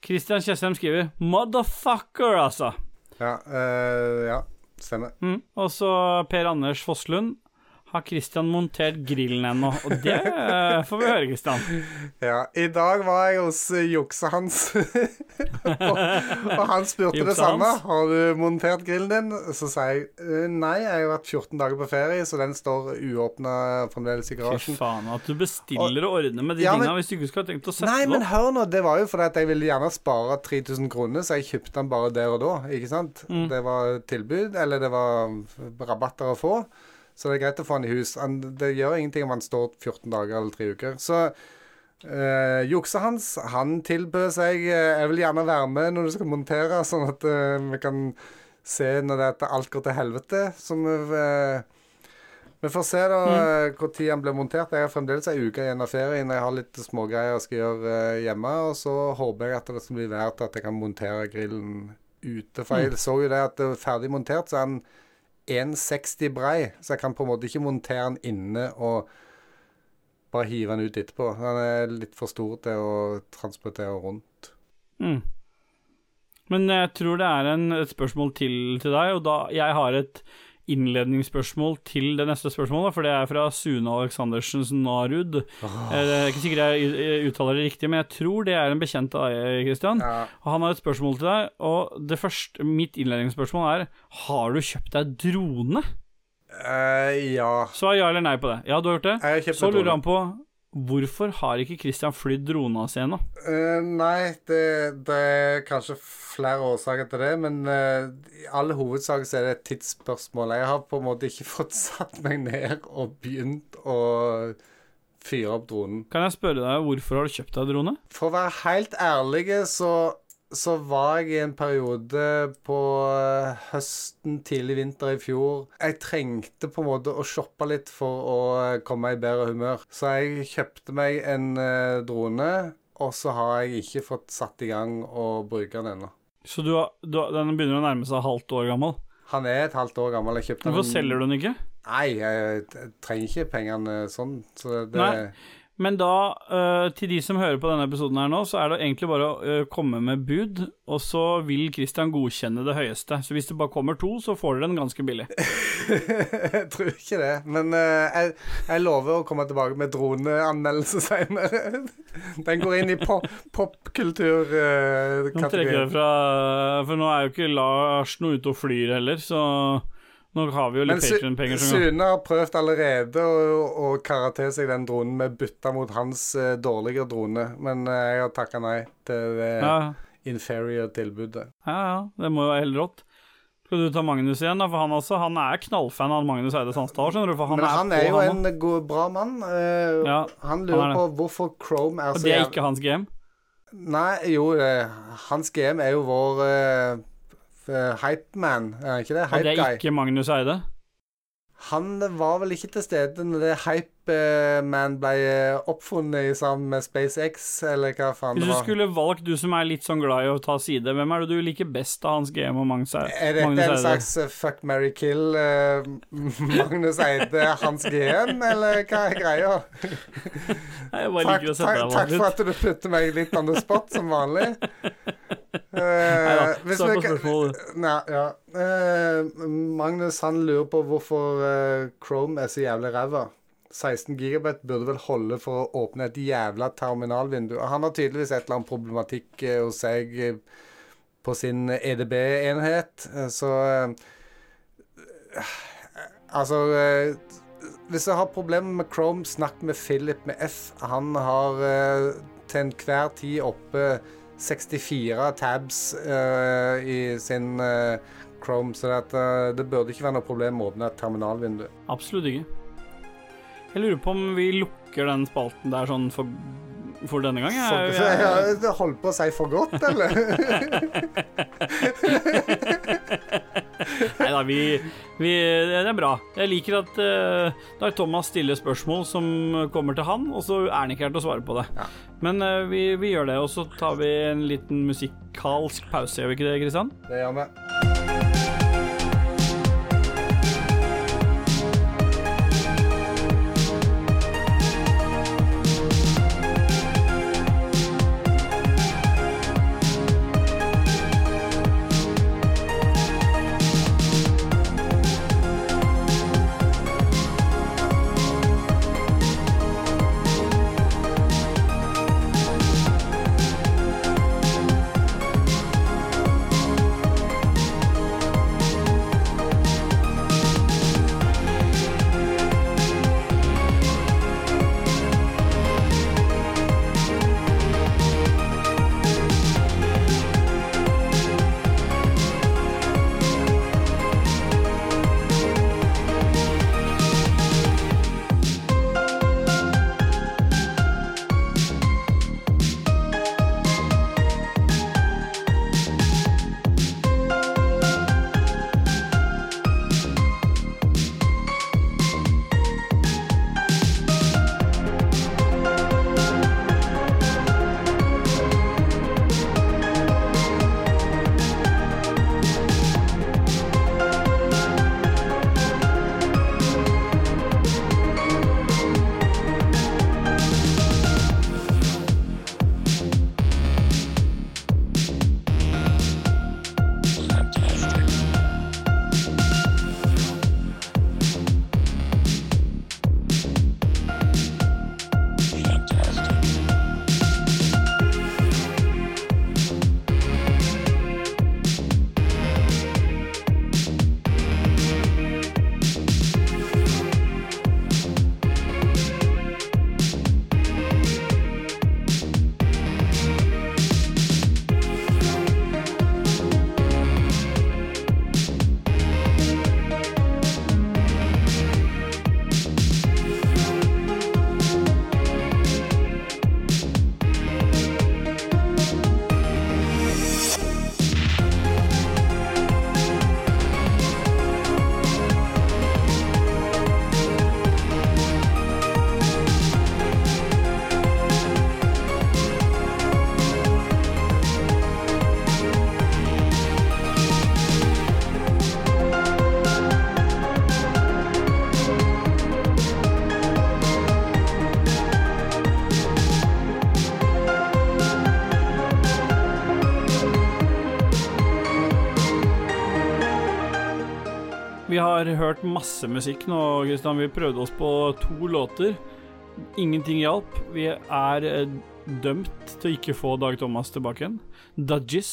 Kristian Tjessem skriver 'motherfucker', altså. Ja, Øh, ja stemmer. Mm. Og så Per Anders Fosslund. Har Christian montert grillen ennå? Og det eh, får vi høre, Christian. Ja, I dag var jeg hos uh, juksa-Hans, og, og han spurte det samme. Har du montert grillen din? Så sa jeg «Eh, nei, jeg har vært 14 dager på ferie, så den står uåpna fremdeles i Fy garasjen. faen, at du bestiller og ordner med de Ja, tinga hvis du ikke skulle ha tenkt å sette Nei, det men hør nå, det var jo fordi at jeg ville gjerne spare 3000 kroner, så jeg kjøpte den bare der og da, ikke sant? Mm. Det var tilbud, eller det var rabatter å få, så det er greit å få han i hus. Han- Det gjør ingenting om han står 14 dager eller 3 uker. Så eh, jukset hans, han tilbød seg eh, Jeg vil gjerne være med når du skal montere, sånn at eh, vi kan se når det er at alt går til helvete. Så vi vi får se da mm. tid han blir montert. Jeg har fremdeles ei uke igjen av ferien. Jeg har litt smågreier jeg skal gjøre hjemme. Og så håper jeg at det skal bli verdt at jeg kan montere grillen ute. For jeg så jo det at det er ferdig montert, så er den 1,60 brei. Så jeg kan på en måte ikke montere den inne og bare hive den ut etterpå. Den er litt for stor til å transportere rundt. Mm. Men jeg tror det er en, et spørsmål til til deg, og da jeg har et innledningsspørsmål til det neste spørsmålet, for det er fra Sune Aleksandersens Narud. Jeg Det er ikke sikkert jeg uttaler det riktig, men jeg tror det er en bekjent av deg, Christian. Ja. Han har et spørsmål til deg, og det første, mitt innledningsspørsmål er Har du kjøpt deg drone? Uh, ja. Svar ja eller nei på det. Ja, du har gjort det? Så lurer han på Hvorfor har ikke Christian flydd drona si ennå? Uh, nei, det, det er kanskje flere årsaker til det, men uh, i all hovedsak så er det et tidsspørsmål. Jeg har på en måte ikke fått satt meg ned og begynt å fyre opp dronen. Kan jeg spørre deg hvorfor har du kjøpt deg drone? For å være helt ærlig, så, så var jeg i en periode på eh, høsten, tidlig vinter i fjor Jeg trengte på en måte å shoppe litt for å eh, komme i bedre humør. Så jeg kjøpte meg en eh, drone, og så har jeg ikke fått satt i gang å bruke den ennå. Så du har, du har, den begynner å nærme seg halvt år gammel. Han er et halvt år gammel. Jeg kjøpte Hvorfor selger du den ikke? Nei, jeg trenger ikke pengene sånn. Så det, Nei. Men da, eh, til de som hører på denne episoden her nå, så er det egentlig bare å eh, komme med bud, og så vil Christian godkjenne det høyeste. Så hvis det bare kommer to, så får dere den ganske billig. jeg tror ikke det. Men eh, jeg, jeg lover å komme tilbake med droneanmeldelse seinere. Den går inn i po Nå trekker popkulturkategorien. jeg fra For nå er jo ikke Lars noe ute og flyr heller, så nå har vi jo litt som. Sune har prøvd allerede å, å karre til seg den dronen med bytta mot hans uh, dårligere drone, men uh, jeg har takka nei til det Ja, inferior tilbudet. ja, ja, det må jo være helt rått. Skal du ta Magnus igjen, da? For han også, han er knallfan av Magnus Eide Sandstad, skjønner du. For han men han er, er jo han en god, bra mann. Uh, Ja, han han lurer han på hvorfor Chrome er så Og det er ikke hans game. Nei, jo, uh, hans game er jo vår uh, hypeman, er ikke det? Og det er ikke Magnus Eide. Han var vel ikke til stede når det Hypeman ble eh, oppfunnet i sammen med SpaceX, eller hva faen Hvis du skulle valgt, du som er litt sånn glad i å ta side, hvem er det du liker best av hans GM og Magnus Eide? Er dette en slags eh, fuck, marry, kill uh, Magnus Eide, Hans GM, eller hva er greia? Nei, Jeg bare liker å sette deg takk for at du putter meg litt on the spot, som vanlig. Eh, Neida, hvis svar vi på kan-. Nei, ja. Uh, Magnus han lurer på hvorfor uh, Chrome er så jævlig ræva. 16 GB burde vel holde for å åpne et jævla terminalvindu. Han har tydeligvis et eller annet problematikk uh, hos seg eh, på sin EDB-enhet, eh, så eh, Altså eh, Hvis du har problemer med Chrome, snakk med Philip med F. Han har eh, til enhver tid oppe 64 tabs uh, i sin uh, Chrome, så det, at, eh, det burde ikke være noe problem å åpne et terminalvindu. Absolutt ikke. Jeg lurer på om vi lukker den spalten der sånn for, for denne gang. For, Jeg, jeg, jeg holdt på å si for godt, eller? Nei da, vi, vi Det er bra. Jeg liker at uh, da Thomas stiller spørsmål som kommer til han, og så er han ikke her til å svare på det. Ja. Men uh, vi, vi gjør det, og så tar vi en liten musikalsk pause, gjør vi ikke det, Kristian? det gjør vi. Har hørt masse musikk nå, Kristian. Vi prøvde oss på to låter. Ingenting hjalp. Vi er eh, dømt til å ikke få Dag Thomas tilbake igjen. Dudgies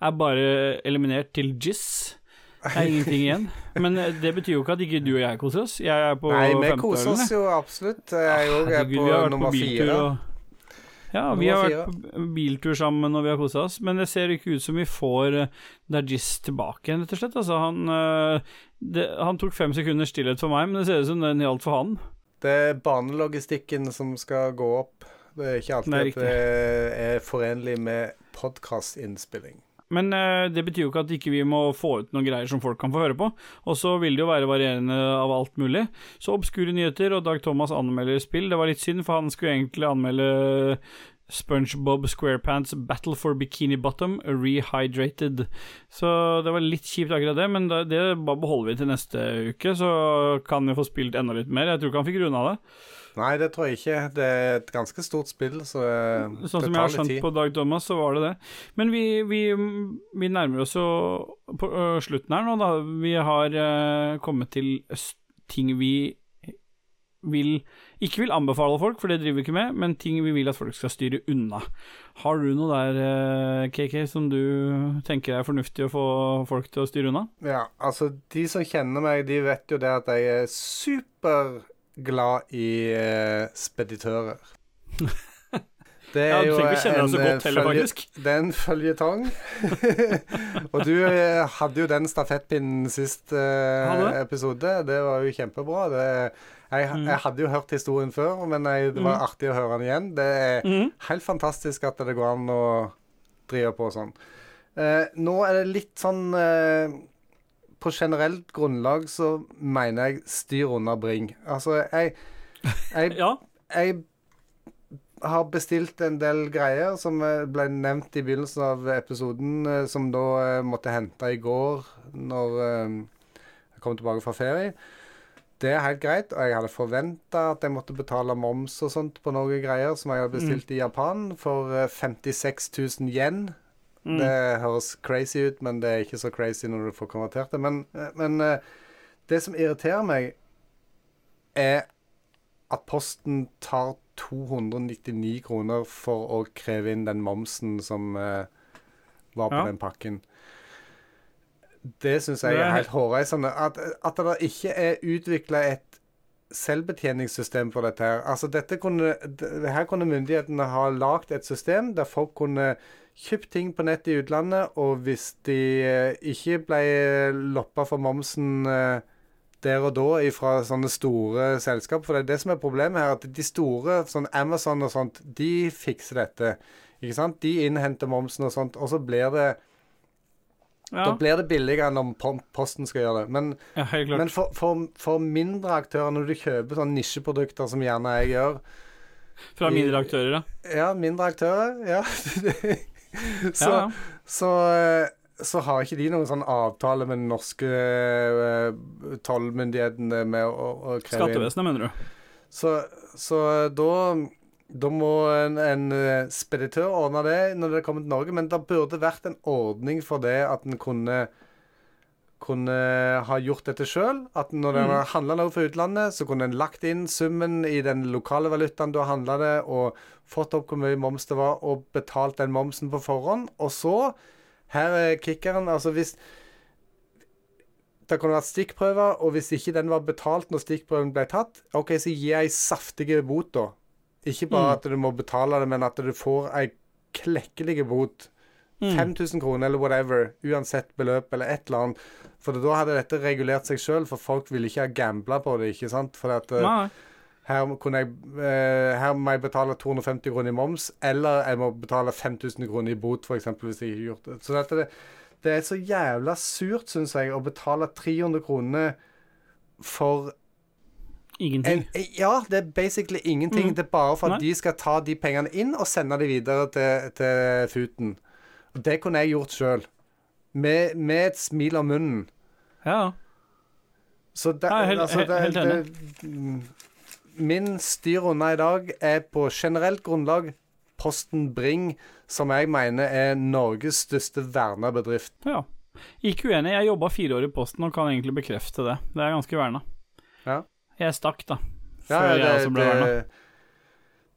er bare eliminert til Jizz. Det er ingenting igjen. Men eh, det betyr jo ikke at ikke du og jeg koser oss. Jeg er på Nei, vi koser oss jo absolutt. Jeg er jo vært nummer på biltur fire. og Ja, vi har vært på biltur sammen og vi har kosa oss, men det ser ikke ut som vi får uh, Dajis tilbake igjen, rett og slett. Altså, han, eh, det, han tok fem sekunder stillhet for meg, men det ser ut som den gjaldt for han. Det er banelogistikken som skal gå opp. Det er ikke alltid Nei, at det er forenlig med podkastinnspilling. Men eh, det betyr jo ikke at ikke vi må få ut noen greier som folk kan få høre på. Og så vil det jo være varierende av alt mulig. Så obskure nyheter, og Dag Thomas anmelder spill. Det var litt synd, for han skulle egentlig anmelde SpongeBob SquarePants Battle for Bikini Bottom Rehydrated. Så det var litt kjipt akkurat det, men det, bare beholder vi til neste uke. Så kan vi få spilt enda litt mer. Jeg tror ikke han fikk runda det. Nei, det tror jeg ikke. Det er et ganske stort spill, så Sånn det som jeg har skjønt på Dag Thomas, så var det det. Men vi, vi, vi nærmer oss jo på ø, slutten her nå, da. Vi har ø, kommet til ting vi vil ikke vil anbefale folk, for det driver vi ikke med, men ting vi vil at folk skal styre unna. Har du noe der, KK, som du tenker er fornuftig å få folk til å styre unna? Ja, altså, de som kjenner meg, de vet jo det at jeg er superglad i uh, speditører. Det Ja, trenger deg så en, eh, heller, følge-. Det er en føljetong. og du eh, hadde jo den stafettpinnen sist eh, episode. Det var jo kjempebra. Det, jeg, Mm. jeg hadde jo hørt historien før, men jeg, det var Mm. artig å høre den igjen. Det er mm. helt fantastisk at det går an å drive på sånn. Eh, nå er det litt sånn eh, På generelt grunnlag så mener jeg styr unna bring. Altså, jeg, jeg, Ja. jeg har bestilt en del greier som ble nevnt i begynnelsen av episoden, eh, som da eh, måtte hente i går når eh, jeg kom tilbake fra ferie. Det er helt greit, og jeg hadde forventa at jeg måtte betale moms og sånt på noen greier som jeg hadde bestilt i Japan, for eh, 56 000 yen. Mm. Det høres crazy ut, men det er ikke så crazy når du får konvertert det. Men, eh, men eh, det som irriterer meg, er at Posten tar 299 kroner for å kreve inn den momsen som uh, var på Ja. den pakken. Det syns jeg er helt hårreisende. At, at det ikke er utvikla et selvbetjeningssystem for dette her. Altså dette kunne, her kunne myndighetene ha lagd et system der folk kunne kjøpt ting på nett i utlandet, og hvis de eh, ikke ble loppa for momsen eh, der og da fra sånne store selskap, for det er det som er problemet her, at de store, sånn Amazon og sånt, de fikser dette. Ikke sant? De innhenter momsen og sånt, og så blir det ja. Da blir det billigere enn om Posten skal gjøre det. Men ja, men for, for, for mindre aktører, når du kjøper sånne nisjeprodukter som gjerne jeg gjør Fra mindre aktører, da? Ja, mindre aktører, ja. så, ja. så, eh, så har ikke de noen sånn avtale med den norske eh, tollmyndighetene med å, å kreve. Skattevesenet, mener du? Så, så da da må en, en eh, speditør ordne det når det kommer til Norge, men det burde vært en ordning for det at en kunne kunne ha gjort dette sjøl. At når en har handla noe fra utlandet, så kunne en lagt inn summen i den lokale valutaen du har handla det, og fått opp hvor mye moms det var, og betalt den momsen på forhånd. Og så, her er kickeren, altså hvis det kunne vært stikkprøver, og hvis ikke den var betalt når stikkprøven ble tatt, OK, så gi ei saftig bot, da. Ikke bare Mm. at du må betale det, men at du får ei klekkelig bot. Mm. 5000 kroner eller whatever, uansett beløp eller et eller annet. For da hadde dette regulert seg sjøl, for folk ville ikke ha gambla på det, ikke sant. For at eh, Nei. her, kunne jeg, eh, her må jeg betale 250 kroner i moms, eller jeg må betale 5000 kroner i bot, f.eks., hvis jeg ikke har gjort det. Så dette, det, det er så jævla surt, syns jeg, å betale 300 kroner for Ingenting. en, Ja, det er basically ingenting. Mm. Det er bare for at Nei. de skal ta de pengene inn og sende de videre til, til Futen. Og det kunne jeg gjort sjøl. Med, med et smil om munnen. Ja. Så det, Nei, helt- altså, det, helt enig. det, mm, Min styr unna i dag er på generelt grunnlag Posten Bring, som jeg mener er Norges største verna bedrift. ja. Ikke uenig, jeg jobba fire år i Posten og kan egentlig bekrefte det. Det er ganske verna. Ja. Jeg stakk, da. Ja, Før det, jeg også ble verna.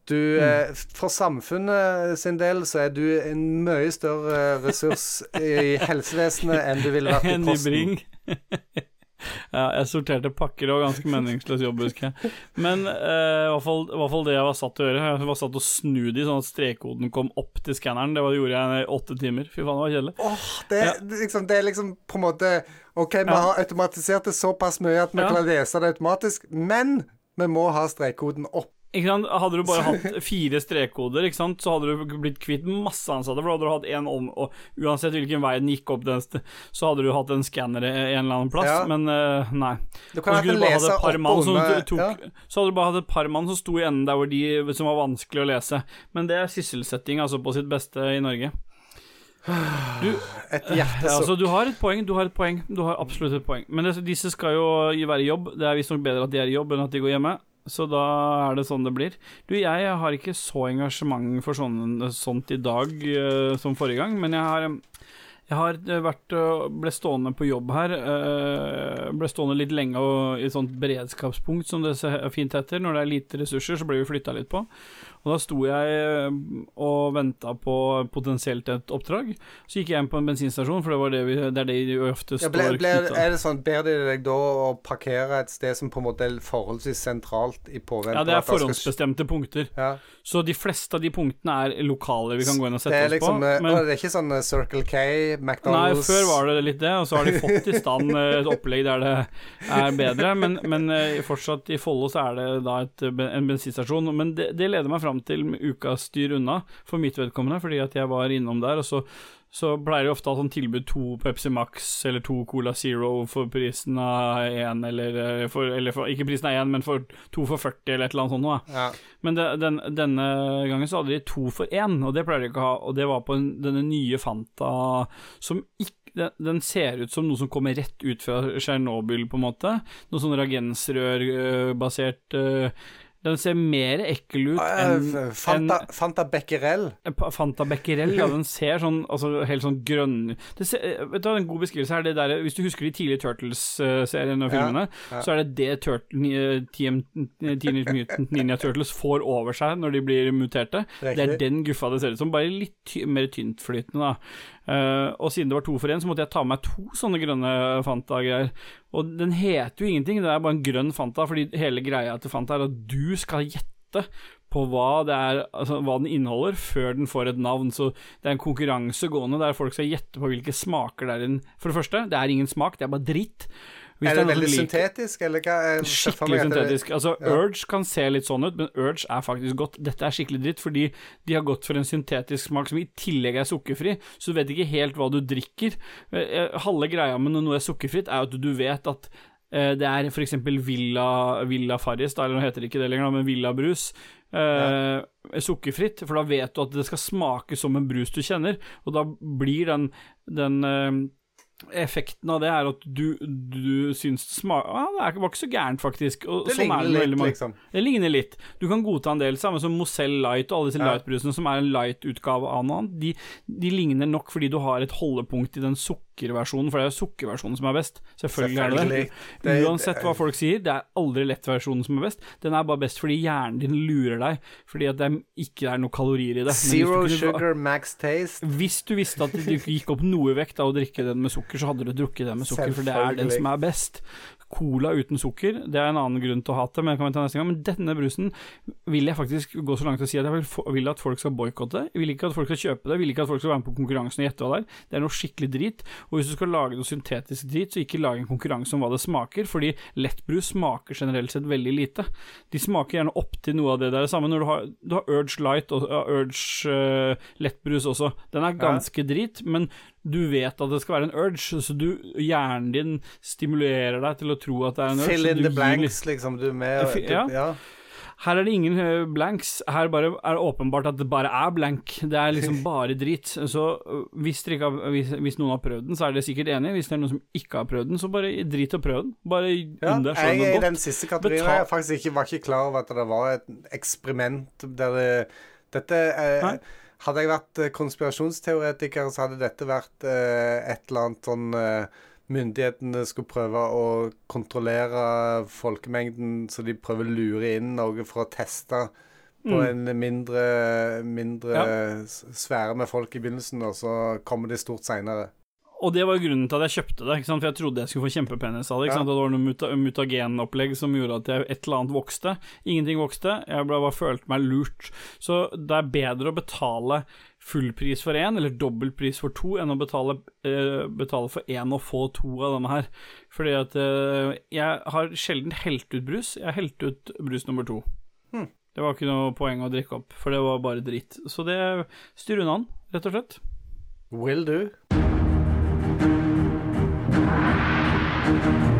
du, eh, For samfunnet sin del så er du en mye større ressurs i helsevesenet enn du ville vært i Posten. Ja, jeg sorterte pakker, det var ganske meningsløs jobb, husker jeg. Men eh, i, hvert fall, i hvert fall det jeg var satt til å gjøre. Jeg var satt til å snu de sånn at strekkoden kom opp til skanneren. Det var, gjorde jeg i åtte timer. Fy faen, det var kjedelig. Åh, det, Ja. liksom, det er liksom på en måte OK, vi har automatisert det såpass mye at vi Ja. kan lese det automatisk, men vi må ha strekkoden opp. Ikke? Hadde du bare hatt fire strekkoder, ikke så hadde du blitt kvitt masse ansatte. For da hadde du hatt en om Og uansett hvilken vei den gikk opp, den, så hadde du hatt en skanner en eller annen plass. Ja. Men uh, nei. Du kan bare lese opp mann som tok, ja. Så hadde du bare hatt et par mann som sto i enden der hvor de som var vanskelig å lese. Men det er sysselsetting, altså, på sitt beste i Norge. Du, Et ja, hjertesukk. altså, du har et poeng, du har et poeng. Du har absolutt et poeng. Men disse skal jo være i jobb. Det er visstnok bedre at de er i jobb enn at de går hjemme. Så da er det sånn det blir. Du, jeg har ikke så engasjement for sånn, sånt i dag uh, som forrige gang, men jeg har jeg har eh, vært ble stående på jobb her. eh, ble stående litt lenge og, i et sånt beredskapspunkt, som det fint heter. Når det er lite ressurser, så blir vi flytta litt på. Og da sto jeg eh, og venta på potensielt et oppdrag. Så gikk jeg inn på en bensinstasjon, for det, var det, vi, det er det de ofte Ja, står ble, ble, er det sånn, Ber de deg da å parkere et sted som på en måte er forholdsvis sentralt i påvente Ja, det er forhåndsbestemte punkter. Ja, Så de fleste av de punktene er lokale vi kan gå inn og sette oss liksom på. eh, Men Det er ikke sånn eh, Circle K, McDonald's Nei, før var det litt det, og så har de fått i stand et opplegg der det er bedre. Men, men fortsatt i Follo så er det da et, en bensinstasjon. Men det, det leder meg fram til ukas styr unna, for mitt vedkommende, fordi at jeg var innom der, og så så pleier de ofte å ha sånn tilbud to Pepsi Max eller to Cola Zero for prisen av én, eller, eh, for, eller for, ikke prisen av én, men for to for 40, eller et eller annet sånt noe. Ja. Men det, den, denne gangen så hadde de to for én, og det pleier de ikke å ha. Og det var på en, denne nye Fanta som ikke den, den ser ut som noe som kommer rett ut fra Tsjernobyl, på en måte. Noe sånn reagensrørbasert uh, Den ser mer ekkel ut enn Eh, Fanta, Fanta Becquerel. Fanta Becquerel, ja, den ser sånn altså, helt sånn grønn det ser, eh, Vet du hva, En god beskrivelse er det der Hvis du husker de tidlige Turtles-seriene og filmene, ja. så er det det Turtle, eh, TM, Teenage Mutant Ninja Turtles får over seg når de blir muterte. Det er den guffa det ser ut som, bare litt ty mer tyntflytende, da. Eh, og siden det var to for én, så måtte jeg ta med meg to sånne grønne Fanta-greier. Og den heter jo ingenting, det er bare en grønn Fanta, fordi hele greia til Fanta er at du skal gjette på hva, er, altså, hva den inneholder, før den får et navn. Så det er en konkurranse gående der folk skal gjette på hvilke smaker det er. en- For det første, det er ingen smak, det er bare dritt. Er det veldig syntetisk, eller hva? Skikkelig syntetisk. Altså, ja. Urge kan se litt sånn ut, men Urge er faktisk godt. Dette er skikkelig dritt, fordi de har gått for en syntetisk smak som i tillegg er sukkerfri, så du vet ikke helt hva du drikker. Eh, Halve greia med når noe er sukkerfritt, er at du vet at eh, det er f.eks. Villa, Villa Farris, eller nå heter det ikke det lenger, men Villa Brus. Eh, Sukkerfritt, for da vet du at det skal smake som en brus du kjenner, og da blir den, den eh, Effekten av det er at du, du syns det Ja, det var ikke så gærent, faktisk. Og Det sånn er ligner det litt, liksom. det ligner litt. Du kan godta en del, samme som Mozell Light og alle disse Ja. Light-brusene, som er en light-utgave av noe annet. De, de ligner nok fordi du har et holdepunkt i den sukkerversjonen, for det er jo sukkerversjonen som er best. Selvfølgelig, er det det. Uansett hva folk sier, det er aldri lettversjonen som er best. Den er bare best fordi hjernen din lurer deg, fordi at det ikke er noe kalorier i det. Zero kunne- sugar, max taste. hvis du visste at du gikk opp noe i vekt av å drikke den med sukker, så hadde du drukket den med sukker, for det er den som er best. Cola uten sukker, det er en annen grunn til å hate, men det kan vi ta neste gang. Men denne brusen vil jeg faktisk gå så langt til å si at jeg vil, at folk skal boikotte. Jeg vil ikke at folk skal kjøpe det, jeg vil ikke at folk skal være med på konkurransen og gjette hva det er. Det er noe skikkelig drit. Og hvis du skal lage noe syntetisk drit, så ikke lag en konkurranse om hva det smaker, fordi lettbrus smaker generelt sett veldig lite. De smaker gjerne opp til noe av det der samme. Når du har, du har Urge Light og Urge uh, lettbrus også. Den er ganske drit, men du vet at det skal være en urge, så du, hjernen din stimulerer deg til å tro at det er en urge. Fill in the blanks, blanks, liksom. Du er med Fi- ja. ja. Her er det ingen eh, blanks. Her bare er det åpenbart at det bare er blank. Det er liksom bare drit. Så øh, hvis, ikke har, hvis, hvis noen har prøvd den, så er dere sikkert enig. Hvis det er noen som ikke har prøvd den, så bare drit og prøv den. Bare Ja, unn deg sjøl godt. i den siste kategorien. Betal- Jeg faktisk ikke, var ikke klar over at det var et eksperiment der det Dette eh, Nei. Hadde jeg vært eh, konspirasjonsteoretiker, så hadde dette vært eh, et eller annet sånn eh, Myndighetene skulle prøve å kontrollere folkemengden, så de prøver å lure inn noe for å teste på Mm. en mindre, mindre Ja. sfære med folk i begynnelsen, og så kommer de stort seinere. Og det var grunnen til at jeg kjøpte det, ikke sant? for jeg trodde jeg skulle få kjempepenis av det. ikke Ja. det var noe muta mutagenopplegg som gjorde at jeg, et eller annet vokste. Ingenting vokste, jeg ble, bare følte meg lurt. Så det er bedre å betale full pris for én, eller dobbel pris for to, enn å betale, eh, betale for én og få to av denne her. Fordi at eh, jeg har sjelden helt ut brus. Jeg har helt ut brus nummer to. Hmm. Det var ikke noe poeng å drikke opp, for det var bare dritt. Så det styr unna den, rett og slett. Will do. Thank you.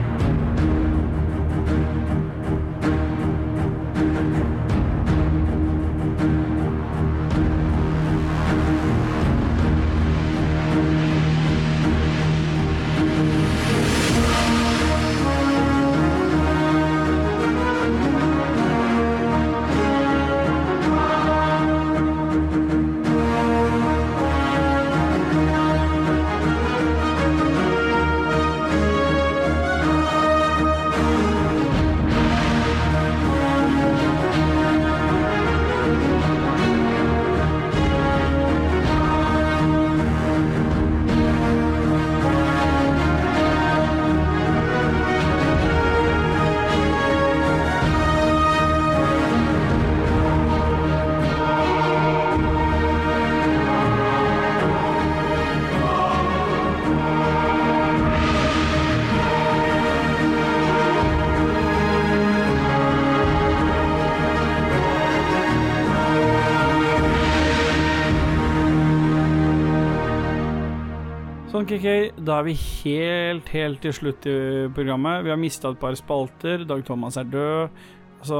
Sånn, KK, da er vi helt, helt til slutt i programmet. Vi har mista et par spalter. Dag Thomas er død. Altså,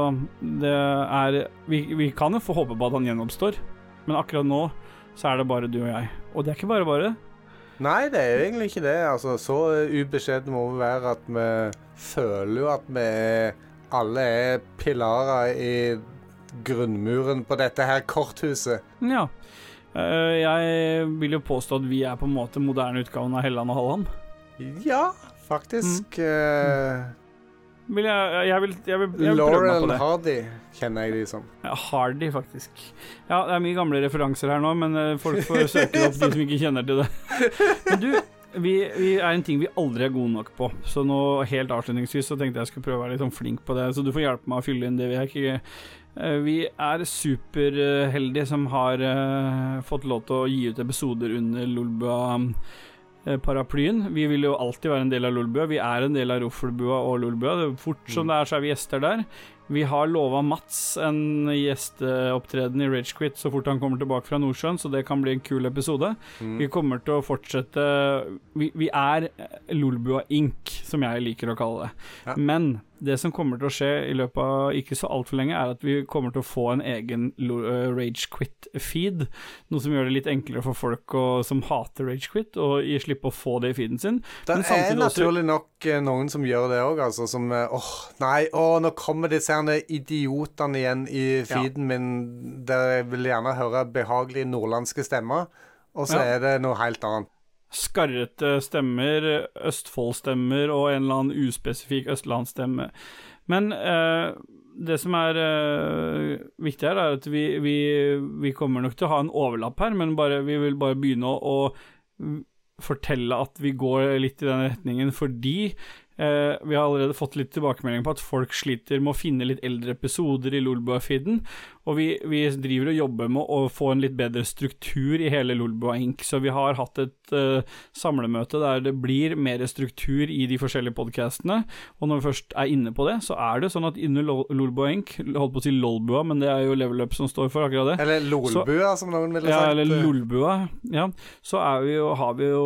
det er vi, vi kan jo få håpe på at han gjenoppstår, men akkurat nå så er det bare du og jeg. Og det er ikke bare bare. Nei, det er jo egentlig ikke det. Altså, så ubeskjedne må vi være at vi føler jo at vi alle er pilarer i grunnmuren på dette her korthuset. Ja. Eh, jeg vil jo påstå at vi er på en måte moderne utgaven av Helland og Halland. Ja, faktisk. eh, Vil jeg, jeg, vil, jeg, vil, jeg vil prøve meg på det. Hardy kjenner jeg de som. Ja, Hardy, faktisk. Ja, det er mye gamle referanser her nå, men eh, folk får søke opp de som ikke kjenner til det. Men du, vi, vi er en ting vi aldri er gode nok på, så nå helt avslutningsvis så tenkte jeg skulle prøve å være litt sånn flink på det, så du får hjelpe meg å fylle inn det vi er ikke Vi er superheldige som har eh, fått lov til å gi ut episoder under Lolbua eh. Vi vil jo alltid være en del av Lolbua. Vi er en del av Roffelbua og Lolbua. Fort som det er, så er vi gjester der. Vi har lova Mats en gjesteopptreden i Ragequit så fort han kommer tilbake fra Nordsjøen, så det kan bli en kul episode. Mm. Vi kommer til å fortsette Vi, vi er Lolbua Inc., som jeg liker å kalle det. Ja. Men det som kommer til å skje i løpet av ikke så altfor lenge, er at vi kommer til å få en egen eh, Ragequit-feed. Noe som gjør det litt enklere for folk å, som hater Ragequit, å gi slippe å få det i feeden sin. Det Men er også- naturlig nok eh, noen som gjør det òg, altså. Som eh, åh, nei, åh, nå kommer disse idiotene igjen i feeden min, der jeg vil gjerne høre behagelige nordlandske stemmer, og så Ja. er det noe helt annet. Skarrete stemmer, Østfold-stemmer og en eller annen uspesifikk østlandsstemme. Men eh, det som er eh, viktig her, er at vi, vi, vi kommer nok til å ha en overlapp her, men bare, vi vil bare begynne å, å fortelle at vi går litt i den retningen fordi eh, vi har allerede fått litt tilbakemelding på at folk sliter med å finne litt eldre episoder i Lolbua-feeden, og vi, vi driver og jobber med å få en litt bedre struktur i hele Lolbua Inc., så vi har hatt et uh, samlemøte der det blir mer struktur i de forskjellige podkastene, og når vi først er inne på det, så er det sånn at inne Lol- Lolbua Inc., holdt på å si Lolbua, men det er jo Level Up som står for akkurat det, Eller Lolbua, som noen ville sagt. ja, eller eh. Lolbua. Ja. Så er vi jo, har vi jo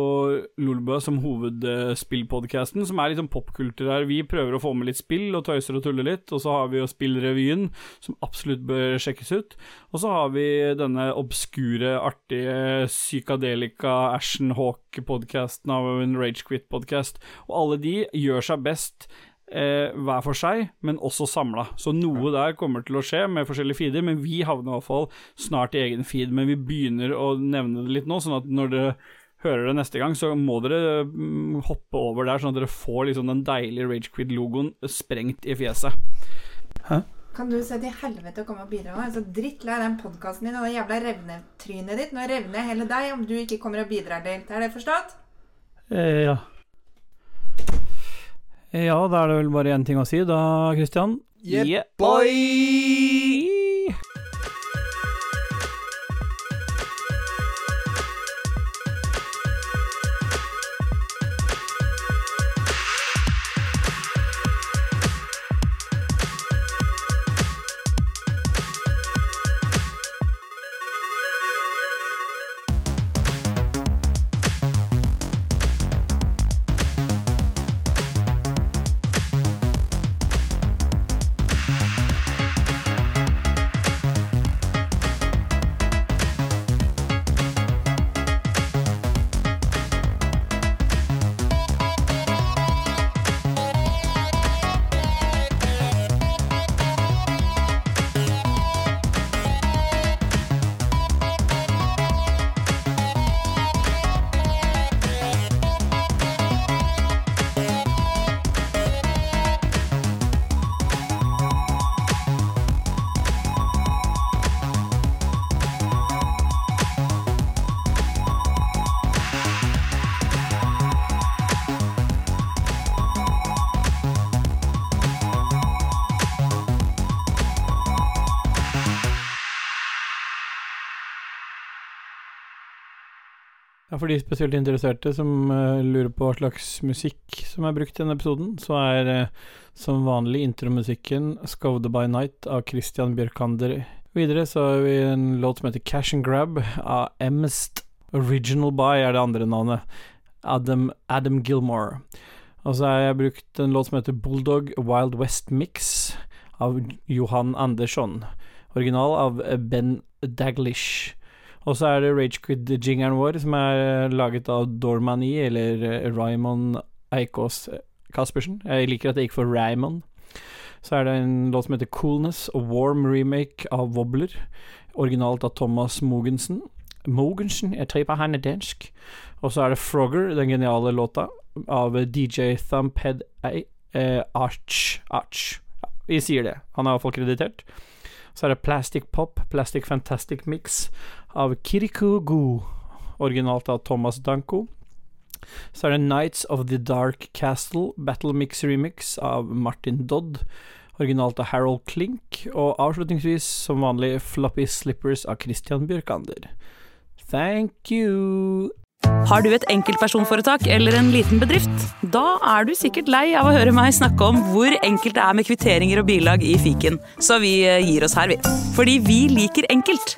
Lolbua som hovedspillpodkasten, som er litt sånn popkultur her. Vi prøver å få med litt spill og tøyser og tuller litt, og så har vi jo Spillrevyen, som absolutt bør sjekkes ut. Og så har vi denne obskure, artige psykadelika Ashen Hawk-podkasten av en Ragequit-podkast, og alle de gjør seg best eh, hver for seg, men også samla. Så noe der kommer til å skje med forskjellige feeder, men vi havner i hvert fall snart i egen feed. Men vi begynner å nevne det litt nå, sånn at når dere hører det neste gang, så må dere mm, hoppe over der, sånn at dere får liksom den deilige Ragequid-logoen sprengt i fjeset. Kan du se til helvete å komme og bidra nå? Jeg er så drittlei den podkasten din og det jævla revnetrynet ditt. Nå revner hele deg om du ikke kommer og bidrar litt. Er det forstått? Eh, ja. Ja, da er det vel bare én ting å si, da, Christian. Yep, Yeah, boy! For de spesielt interesserte som uh, lurer på hva slags musikk som er brukt i denne episoden, så er uh, som vanlig intromusikken 'Skovde by Night' av Christian Bjørkander. Videre så har vi en låt som heter 'Cash and Grab' av Emst. 'Original By' er det andre navnet. Adam, Adam Gilmore. Og så har jeg brukt en låt som heter 'Bulldog Wild West Mix' av Johan Andersson. Original av Ben Daglish. Og så er det Ragequid-jingeren vår, som er laget av Dormani, eller eh, Raymond Eikås Caspersen. Jeg liker at det gikk for Raymond. Så er det en låt som heter Coolness, og Warm remake av Wobbler. Originalt av Thomas Mogensen. Mogensen, jeg tror han er dansk. Og så er det Frogger, den geniale låta, av DJ Thumphead A. Eh, Arch. Arch. Ja, vi sier det. Han er iallfall kreditert. Så er det Plastic Pop, Plastic Fantastic Mix av Kirikugu, originalt av Thomas Danko. Så er det Nights of the Dark Castle, Battle Mix Remix av Martin Dodd, originalt av Harold Klink. Og avslutningsvis, som vanlig, Floppy Slippers av Christian Bjørkander. Thank you! Har du et enkeltpersonforetak eller en liten bedrift? Da er du sikkert lei av å høre meg snakke om hvor enkelt det er med kvitteringer og bilag i fiken, så vi eh, gir oss her, vi. Fordi vi liker enkelt.